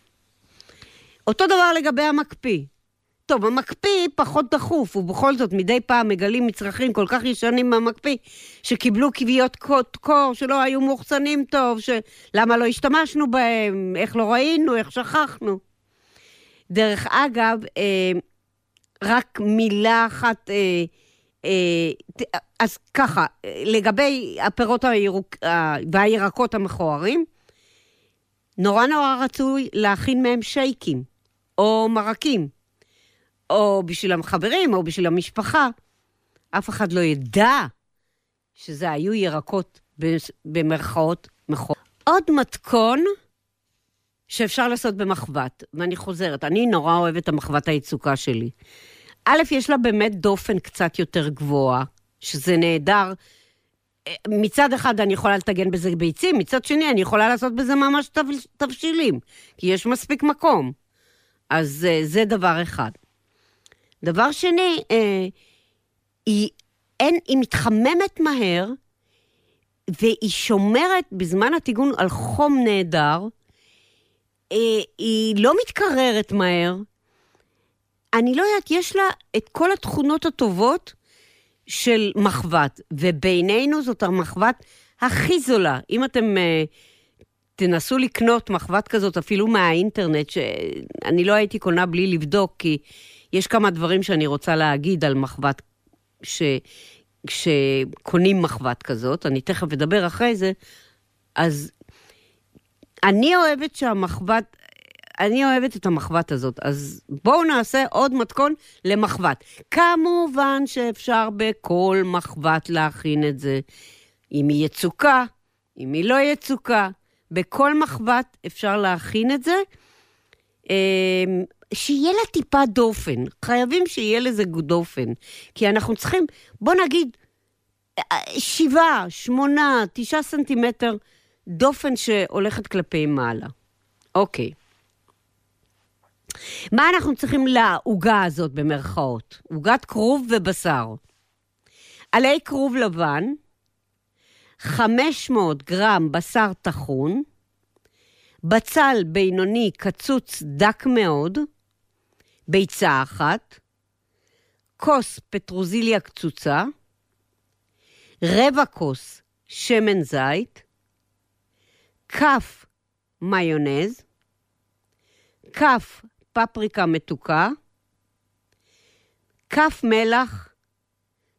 B: אותו דבר לגבי המקפיא. טוב, המקפיא פחות דחוף, ובכל זאת מדי פעם מגלים מצרכים כל כך ישנים במקפיא, שקיבלו כוויות קור שלא היו מאוחסנים טוב, שלמה לא השתמשנו בהם, איך לא ראינו, איך שכחנו. דרך אגב, אה, רק מילה אחת, אה, אה, אז ככה, לגבי הפירות הירוק, והירקות המכוערים, נורא נורא רצוי להכין מהם שייקים, או מרקים. או בשביל החברים, או בשביל המשפחה, אף אחד לא ידע שזה היו ירקות במרכאות מכות. עוד מתכון שאפשר לעשות במחבת, ואני חוזרת, אני נורא אוהבת את המחבת היצוקה שלי. א', יש לה באמת דופן קצת יותר גבוהה, שזה נהדר. מצד אחד אני יכולה לטגן בזה ביצים, מצד שני אני יכולה לעשות בזה ממש תבשילים, כי יש מספיק מקום. אז אה, זה דבר אחד. דבר שני, אה, היא, אין, היא מתחממת מהר, והיא שומרת בזמן הטיגון על חום נהדר, אה, היא לא מתקררת מהר. אני לא יודעת, יש לה את כל התכונות הטובות של מחבת, ובינינו זאת המחבת הכי זולה. אם אתם אה, תנסו לקנות מחבת כזאת אפילו מהאינטרנט, שאני לא הייתי קונה בלי לבדוק, כי יש כמה דברים שאני רוצה להגיד על מחבת, ש... כשקונים מחבת כזאת, אני תכף אדבר אחרי זה, אז אני אוהבת שהמחבת, אני אוהבת את המחבת הזאת, אז בואו נעשה עוד מתכון למחבת. כמובן שאפשר בכל מחבת להכין את זה. אם היא יצוקה, אם היא לא יצוקה, בכל מחבת אפשר להכין את זה. אמ, שיהיה לה טיפה דופן. חייבים שיהיה לזה דופן. כי אנחנו צריכים, בוא נגיד, שבעה, שמונה, תשעה סנטימטר דופן שהולכת כלפי מעלה. אוקיי. מה אנחנו צריכים לעוגה הזאת במרכאות? עוגת כרוב ובשר. עלי כרוב לבן, 500 גרם בשר טחון, בצל בינוני קצוץ דק מאוד, ביצה אחת, כוס פטרוזיליה קצוצה, רבע כוס שמן זית, כף מיונז, כף פפריקה מתוקה, כף מלח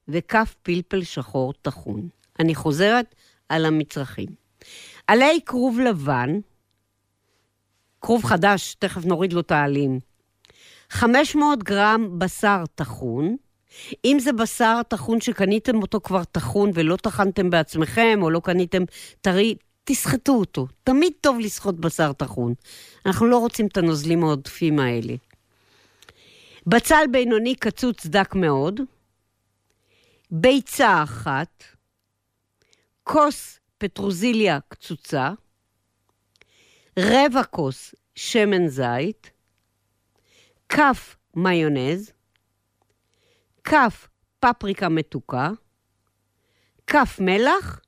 B: וכף פלפל שחור טחון. אני חוזרת על המצרכים. עלי כרוב לבן, כרוב חדש, תכף נוריד לו את העלים. 500 גרם בשר טחון, אם זה בשר טחון שקניתם אותו כבר טחון ולא טחנתם בעצמכם, או לא קניתם טרי, תסחטו אותו. תמיד טוב לסחוט בשר טחון. אנחנו לא רוצים את הנוזלים העודפים האלה. בצל בינוני קצוץ דק מאוד, ביצה אחת, כוס פטרוזיליה קצוצה, רבע כוס שמן זית, כף מיונז, כף פפריקה מתוקה, כף מלח.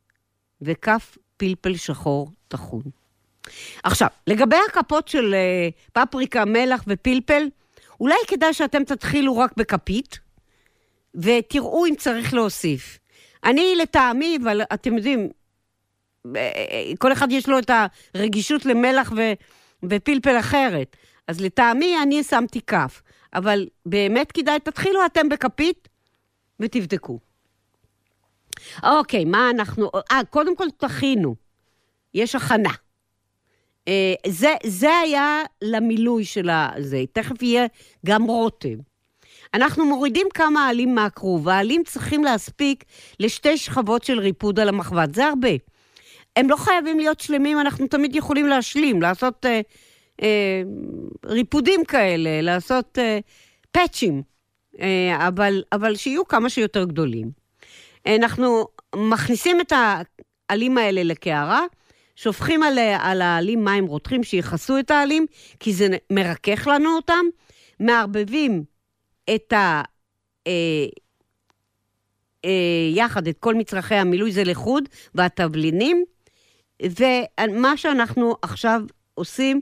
B: וכף פלפל שחור טחון. עכשיו, לגבי הכפות של uh, פפריקה, מלח ופלפל, אולי כדאי שאתם תתחילו רק בכפית, ותראו אם צריך להוסיף. אני לטעמי, אבל אתם יודעים, אה, אה, כל אחד יש לו את הרגישות למלח ו, ופלפל אחרת. אז לטעמי אני שמתי כף, אבל באמת כדאי, תתחילו אתם בכפית ותבדקו. אוקיי, מה אנחנו... אה, קודם כל תכינו. יש הכנה. אה, זה, זה היה למילוי של הזה. תכף יהיה גם רוטב. אנחנו מורידים כמה עלים מהכרוב, העלים צריכים להספיק לשתי שכבות של ריפוד על המחבת, זה הרבה. הם לא חייבים להיות שלמים, אנחנו תמיד יכולים להשלים, לעשות אה, אה, ריפודים כאלה, לעשות אה, פאצ'ים, אה, אבל, אבל שיהיו כמה שיותר גדולים. אנחנו מכניסים את העלים האלה לקערה, שופכים על, על העלים מים רותחים שיכסו את העלים, כי זה מרכך לנו אותם, מערבבים את ה... אה, אה, יחד את כל מצרכי המילוי, זה לחוד, והתבלינים, ומה שאנחנו עכשיו עושים,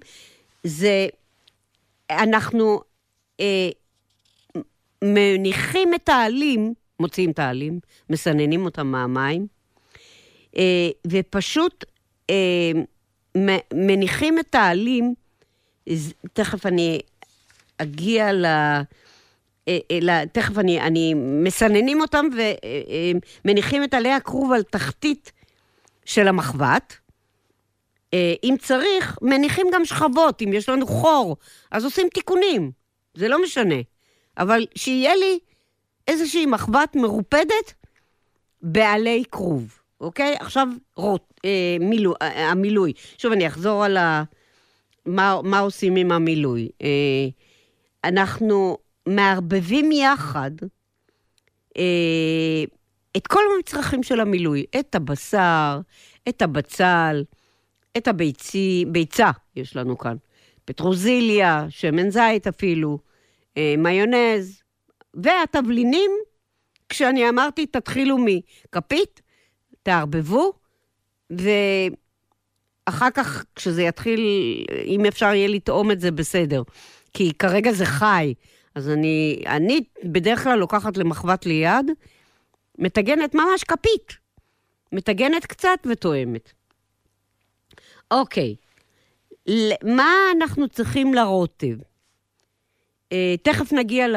B: זה אנחנו אה, מניחים את העלים, מוציאים את העלים, מסננים אותם מהמים, אה, ופשוט אה, מניחים את העלים, תכף אני אגיע ל... אה, אה, תכף אני, אני מסננים אותם ומניחים את עלי הכרוב על תחתית של המחבת. אם צריך, מניחים גם שכבות, אם יש לנו חור, אז עושים תיקונים, זה לא משנה. אבל שיהיה לי איזושהי מחבת מרופדת בעלי כרוב, אוקיי? עכשיו רוט, אה, מילו, אה, המילוי. שוב, אני אחזור על ה... מה, מה עושים עם המילוי. אה, אנחנו מערבבים יחד אה, את כל המצרכים של המילוי, את הבשר, את הבצל, את הביצי, ביצה יש לנו כאן, פטרוזיליה, שמן זית אפילו, אה, מיונז, והתבלינים, כשאני אמרתי, תתחילו מכפית, תערבבו, ואחר כך, כשזה יתחיל, אם אפשר יהיה לטעום את זה, בסדר. כי כרגע זה חי. אז אני, אני בדרך כלל לוקחת למחבת ליד, מטגנת ממש כפית. מטגנת קצת וטועמת. אוקיי, מה אנחנו צריכים לרוטב? אה, תכף נגיע ל...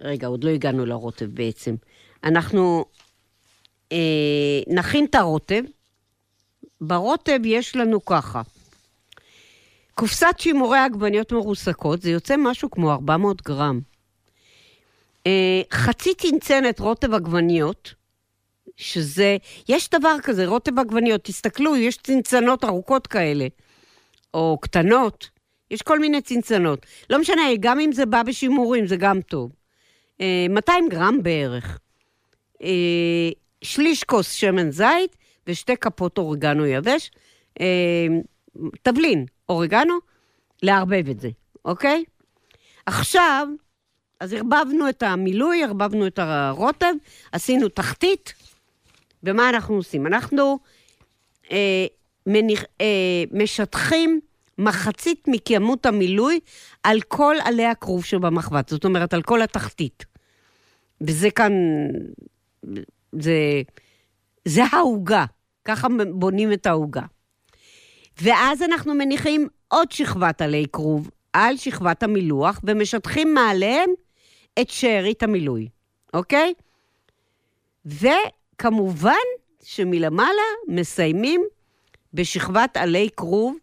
B: רגע, עוד לא הגענו לרוטב בעצם. אנחנו אה, נכין את הרוטב. ברוטב יש לנו ככה, קופסת שימורי עגבניות מרוסקות, זה יוצא משהו כמו 400 גרם. אה, חצי צנצנת רוטב עגבניות, שזה, יש דבר כזה, רוטב עגבניות, תסתכלו, יש צנצנות ארוכות כאלה, או קטנות, יש כל מיני צנצנות. לא משנה, גם אם זה בא בשימורים, זה גם טוב. 200 אה, גרם בערך. אה, שליש כוס שמן זית ושתי כפות אורגנו יבש. תבלין, אורגנו, לערבב את זה, אוקיי? עכשיו, אז ערבבנו את המילוי, ערבבנו את הרוטב, עשינו תחתית, ומה אנחנו עושים? אנחנו אה, מניח, אה, משטחים מחצית מכמות המילוי על כל עלי הכרוב שבמחבת, זאת אומרת, על כל התחתית. וזה כאן, זה, זה העוגה, ככה בונים את העוגה. ואז אנחנו מניחים עוד שכבת עלי כרוב על שכבת המילוח, ומשטחים מעליהם את שארית המילוי, אוקיי? וכמובן שמלמעלה מסיימים בשכבת עלי כרוב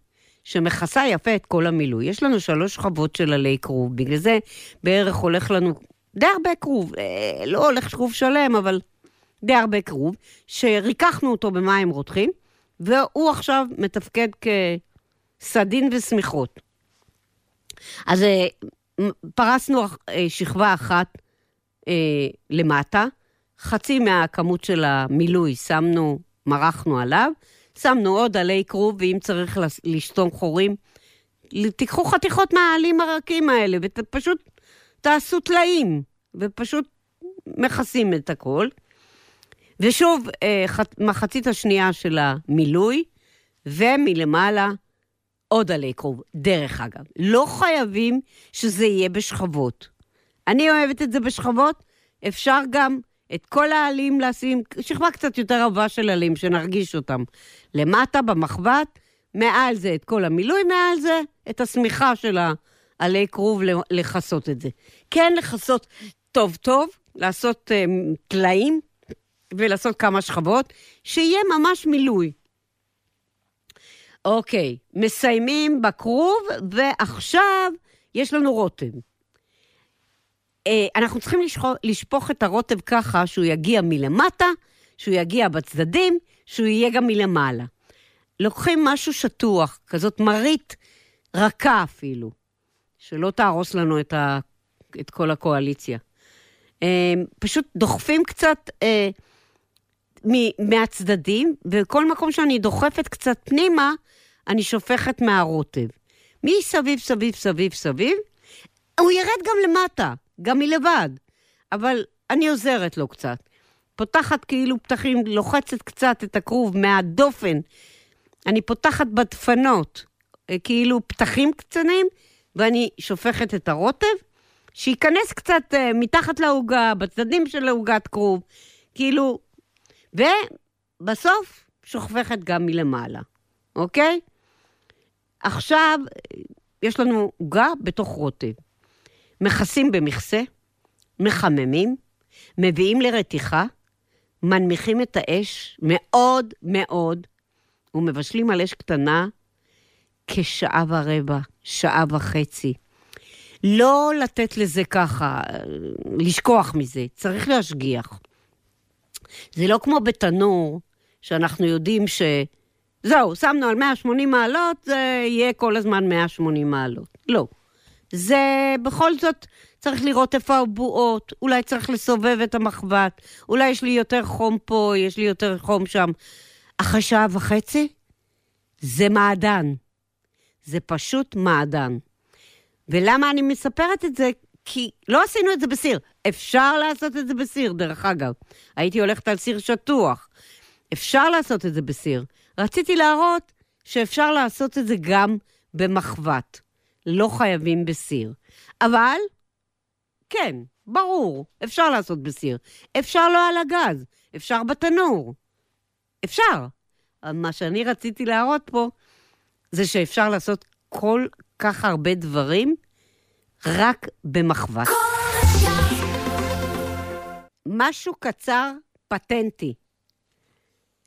B: שמכסה יפה את כל המילוי. יש לנו שלוש שכבות של עלי כרוב, בגלל זה בערך הולך לנו די הרבה כרוב. אה, לא הולך כרוב שלם, אבל די הרבה כרוב, שריככנו אותו במים רותחים. והוא עכשיו מתפקד כסדין ושמיכות. אז אה, פרסנו אה, שכבה אחת אה, למטה, חצי מהכמות של המילוי שמנו, מרחנו עליו, שמנו עוד עלי כרוב, ואם צריך לשתום חורים, תיקחו חתיכות מהעלים הרכים האלה ופשוט תעשו טלאים, ופשוט מכסים את הכל. ושוב, אה, מחצית השנייה של המילוי, ומלמעלה עוד עלי כרוב. דרך אגב, לא חייבים שזה יהיה בשכבות. אני אוהבת את זה בשכבות, אפשר גם את כל העלים לשים, שכבה קצת יותר עבה של עלים, שנרגיש אותם. למטה, במחבת, מעל זה את כל המילוי, מעל זה את השמיכה של העלי כרוב לכסות את זה. כן, לכסות טוב-טוב, לעשות uh, טלאים, ולעשות כמה שכבות, שיהיה ממש מילוי. אוקיי, מסיימים בכרוב, ועכשיו יש לנו רוטב. אה, אנחנו צריכים לשפוך את הרוטב ככה שהוא יגיע מלמטה, שהוא יגיע בצדדים, שהוא יהיה גם מלמעלה. לוקחים משהו שטוח, כזאת מרית רכה אפילו, שלא תהרוס לנו את, ה, את כל הקואליציה. אה, פשוט דוחפים קצת אה, מהצדדים, וכל מקום שאני דוחפת קצת פנימה, אני שופכת מהרוטב. מסביב, סביב, סביב, סביב, הוא ירד גם למטה, גם מלבד, אבל אני עוזרת לו קצת. פותחת כאילו פתחים, לוחצת קצת את הכרוב מהדופן. אני פותחת בדפנות, אה, כאילו פתחים קטנים, ואני שופכת את הרוטב, שייכנס קצת uh, מתחת לעוגה, בצדדים של העוגת כרוב, כאילו, ובסוף שופכת גם מלמעלה, אוקיי? עכשיו, יש לנו עוגה בתוך רוטב. מכסים במכסה, מחממים, מביאים לרתיחה, מנמיכים את האש מאוד מאוד, ומבשלים על אש קטנה כשעה ורבע, שעה וחצי. לא לתת לזה ככה, לשכוח מזה, צריך להשגיח. זה לא כמו בתנור, שאנחנו יודעים ש... זהו, שמנו על 180 מעלות, זה יהיה כל הזמן 180 מעלות. לא. זה בכל זאת צריך לראות איפה הבועות, אולי צריך לסובב את המחבת, אולי יש לי יותר חום פה, יש לי יותר חום שם. אחרי שעה וחצי, זה מעדן. זה פשוט מעדן. ולמה אני מספרת את זה? כי לא עשינו את זה בסיר. אפשר לעשות את זה בסיר, דרך אגב. הייתי הולכת על סיר שטוח. אפשר לעשות את זה בסיר. רציתי להראות שאפשר לעשות את זה גם במחבת. לא חייבים בסיר. אבל, כן, ברור, אפשר לעשות בסיר. אפשר לא על הגז, אפשר בתנור. אפשר. מה שאני רציתי להראות פה, זה שאפשר לעשות כל כך הרבה דברים רק במחבת. משהו קצר, פטנטי.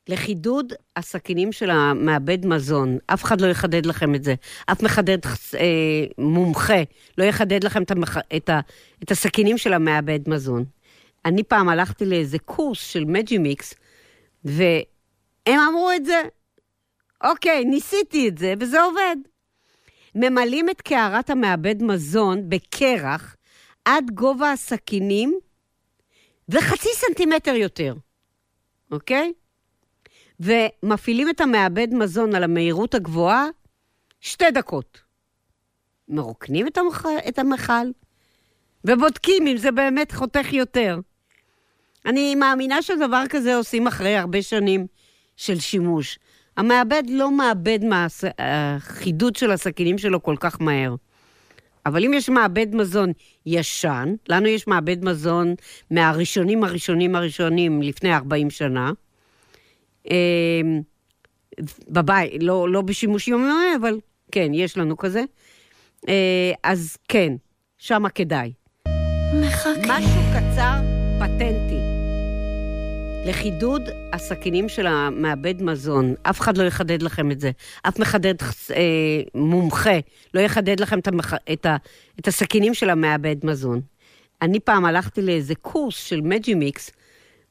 B: לחידוד הסכינים של המעבד מזון. אף אחד לא יחדד לכם את זה. אף מחדד אה, מומחה לא יחדד לכם את, המח... את, ה... את הסכינים של המעבד מזון. אני פעם הלכתי לאיזה קורס של מג'י מיקס, והם אמרו את זה. אוקיי, ניסיתי את זה, וזה עובד. ממלאים את קערת המעבד מזון בקרח עד גובה הסכינים וחצי סנטימטר יותר, אוקיי? ומפעילים את המעבד מזון על המהירות הגבוהה שתי דקות. מרוקנים את, המח... את המכל ובודקים אם זה באמת חותך יותר. אני מאמינה שדבר כזה עושים אחרי הרבה שנים של שימוש. המעבד לא מאבד מהחידוד של הסכינים שלו כל כך מהר. אבל אם יש מעבד מזון ישן, לנו יש מעבד מזון מהראשונים הראשונים הראשונים לפני 40 שנה, אמ, בבית, לא, לא בשימוש יומיומי, אבל כן, יש לנו כזה. אה, אז כן, שמה כדאי. מחכה. משהו קצר, פטנטי. לחידוד הסכינים של המעבד מזון, אף אחד לא יחדד לכם את זה. אף מחדד אה, מומחה לא יחדד לכם את, המח... את, ה... את הסכינים של המעבד מזון. אני פעם הלכתי לאיזה קורס של מג'י מיקס,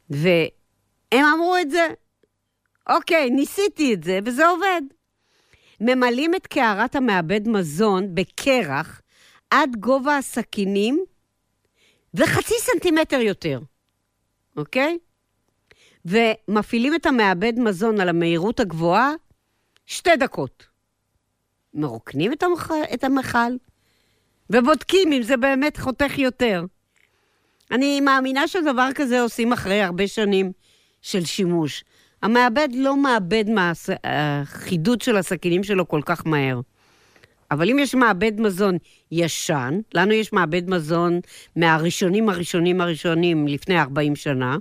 B: והם אמרו את זה, אוקיי, ניסיתי את זה, וזה עובד. ממלאים את קערת המעבד מזון בקרח עד גובה הסכינים וחצי סנטימטר יותר, אוקיי? ומפעילים את המעבד מזון על המהירות הגבוהה שתי דקות. מרוקנים את, המח... את המכל ובודקים אם זה באמת חותך יותר. אני מאמינה שדבר כזה עושים אחרי הרבה שנים של שימוש. המעבד לא מאבד מהחידוד של הסכינים שלו כל כך מהר. אבל אם יש מעבד מזון ישן, לנו יש מעבד מזון מהראשונים הראשונים הראשונים לפני 40 שנה,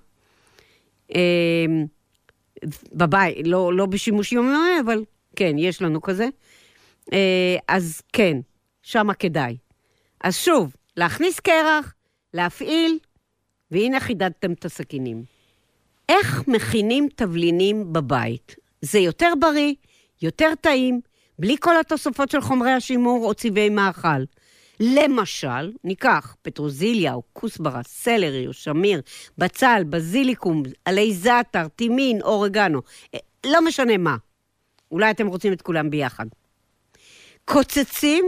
B: בבית, לא, לא בשימוש יומיומי, אבל כן, יש לנו כזה. אה, אז כן, שמה כדאי. אז שוב, להכניס קרח, להפעיל, והנה חידדתם את הסכינים. איך מכינים תבלינים בבית? זה יותר בריא, יותר טעים, בלי כל התוספות של חומרי השימור או צבעי מאכל. למשל, ניקח פטרוזיליה או כוסברה, סלרי או שמיר, בצל, בזיליקום, עלי זעתר, טימין, אורגנו, אה, לא משנה מה. אולי אתם רוצים את כולם ביחד. קוצצים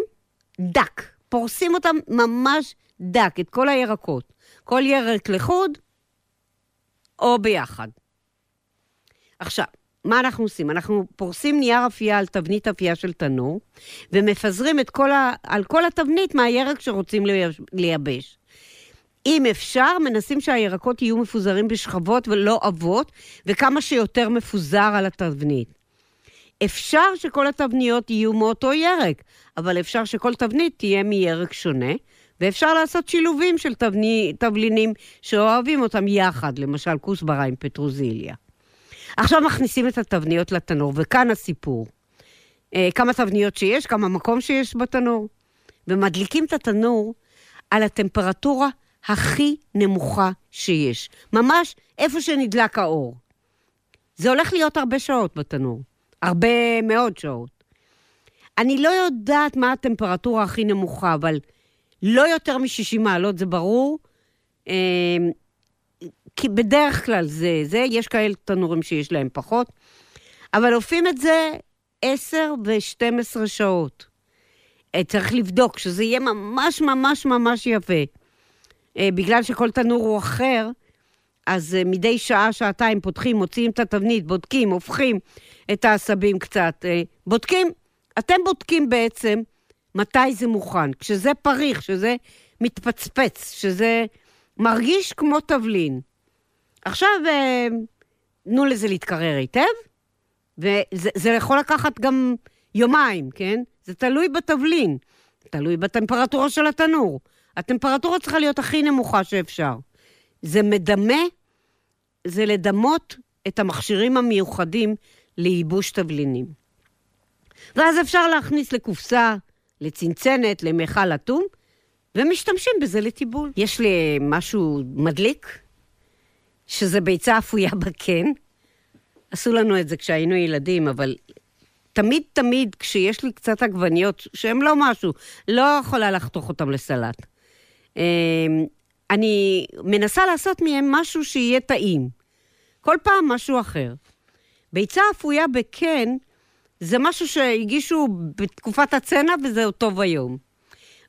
B: דק, פורסים אותם ממש דק, את כל הירקות. כל ירק לחוד או ביחד. עכשיו, מה אנחנו עושים? אנחנו פורסים נייר אפייה על תבנית אפייה של תנור, ומפזרים את כל ה... על כל התבנית מהירק שרוצים לייבש. אם אפשר, מנסים שהירקות יהיו מפוזרים בשכבות ולא עבות, וכמה שיותר מפוזר על התבנית. אפשר שכל התבניות יהיו מאותו ירק, אבל אפשר שכל תבנית תהיה מירק שונה, ואפשר לעשות שילובים של תבני, תבלינים שאוהבים אותם יחד, למשל כוסברה עם פטרוזיליה. עכשיו מכניסים את התבניות לתנור, וכאן הסיפור. אה, כמה תבניות שיש, כמה מקום שיש בתנור, ומדליקים את התנור על הטמפרטורה הכי נמוכה שיש. ממש איפה שנדלק האור. זה הולך להיות הרבה שעות בתנור. הרבה מאוד שעות. אני לא יודעת מה הטמפרטורה הכי נמוכה, אבל לא יותר מ-60 מעלות, זה ברור. אה, כי בדרך כלל זה, זה, יש כאלה תנורים שיש להם פחות, אבל עופים את זה 10 ו-12 שעות. אה, צריך לבדוק שזה יהיה ממש ממש ממש יפה. אה, בגלל שכל תנור הוא אחר, אז מדי שעה, שעתיים פותחים, מוציאים את התבנית, בודקים, הופכים את העשבים קצת. בודקים, אתם בודקים בעצם מתי זה מוכן. כשזה פריך, כשזה מתפצפץ, כשזה מרגיש כמו תבלין. עכשיו, אה, תנו לזה להתקרר היטב, וזה יכול לקחת גם יומיים, כן? זה תלוי בתבלין, תלוי בטמפרטורה של התנור. הטמפרטורה צריכה להיות הכי נמוכה שאפשר. זה מדמה, זה לדמות את המכשירים המיוחדים לייבוש תבלינים. ואז אפשר להכניס לקופסה, לצנצנת, למיכל אטום, ומשתמשים בזה לטיבול. יש לי משהו מדליק, שזה ביצה אפויה בקן. עשו לנו את זה כשהיינו ילדים, אבל תמיד תמיד כשיש לי קצת עגבניות, שהן לא משהו, לא יכולה לחתוך אותן לסלט. אמ, אני מנסה לעשות מהם משהו שיהיה טעים. כל פעם משהו אחר. ביצה אפויה בקן, זה משהו שהגישו בתקופת הצנע וזה טוב היום.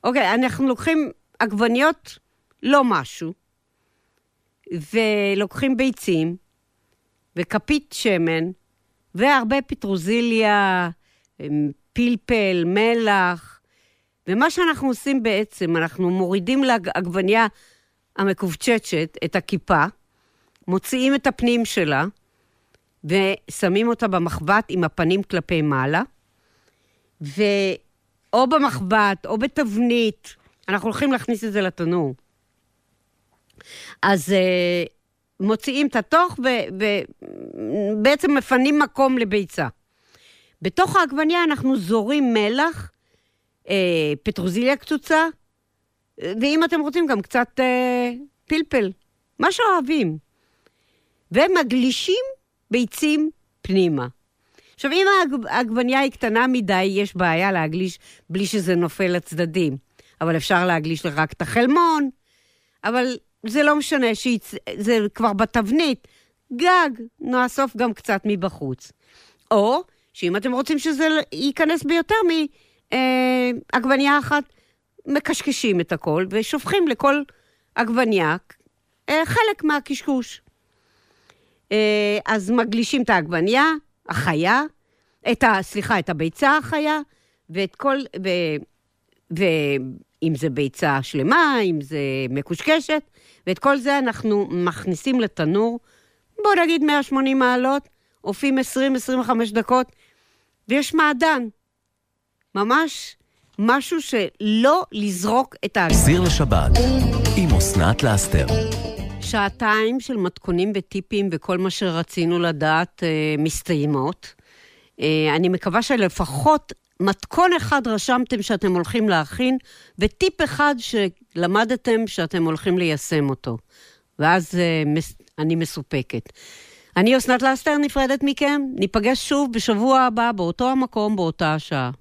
B: אוקיי, אנחנו לוקחים עגבניות, לא משהו, ולוקחים ביצים, וכפית שמן, והרבה פטרוזיליה, אמ, פלפל, מלח, ומה שאנחנו עושים בעצם, אנחנו מורידים לעגבניה המקובצ'צ'ת את הכיפה, מוציאים את הפנים שלה, ושמים אותה במחבת עם הפנים כלפי מעלה, ואו במחבת או בתבנית, אנחנו הולכים להכניס את זה לתנור. אז uh, מוציאים את התוך ובעצם מפנים מקום לביצה. בתוך העגבניה אנחנו זורים מלח, אה, פטרוזיליה קצוצה, ואם אתם רוצים גם קצת אה, פלפל, מה שאוהבים. ומגלישים ביצים פנימה. עכשיו, אם העגבנייה היא קטנה מדי, יש בעיה להגליש בלי שזה נופל לצדדים. אבל אפשר להגליש רק את החלמון, אבל זה לא משנה, שיצ... זה כבר בתבנית. גג, נאסוף גם קצת מבחוץ. או שאם אתם רוצים שזה ייכנס ביותר מעגבנייה אה, אחת, מקשקשים את הכל ושופכים לכל עגבנייה אה, חלק מהקשקוש. אה, אז מגלישים את העגבנייה החיה, את ה... סליחה, את הביצה החיה, ואת כל... ו, ואם זה ביצה שלמה, אם זה מקושקשת, ואת כל זה אנחנו מכניסים לתנור, בוא נגיד 180 מעלות, עופים 20-25 דקות, ויש מעדן. ממש משהו שלא לזרוק את ה...
A: סיר לשבת, עם אסנת לאסתר.
B: שעתיים של מתכונים וטיפים וכל מה שרצינו לדעת אה, מסתיימות. אה, אני מקווה שלפחות מתכון אחד רשמתם שאתם הולכים להכין, וטיפ אחד שלמדתם שאתם הולכים ליישם אותו. ואז אה, מס, אני מסופקת. אני אסנת לסטר נפרדת מכם, ניפגש שוב בשבוע הבא באותו המקום, באותה השעה.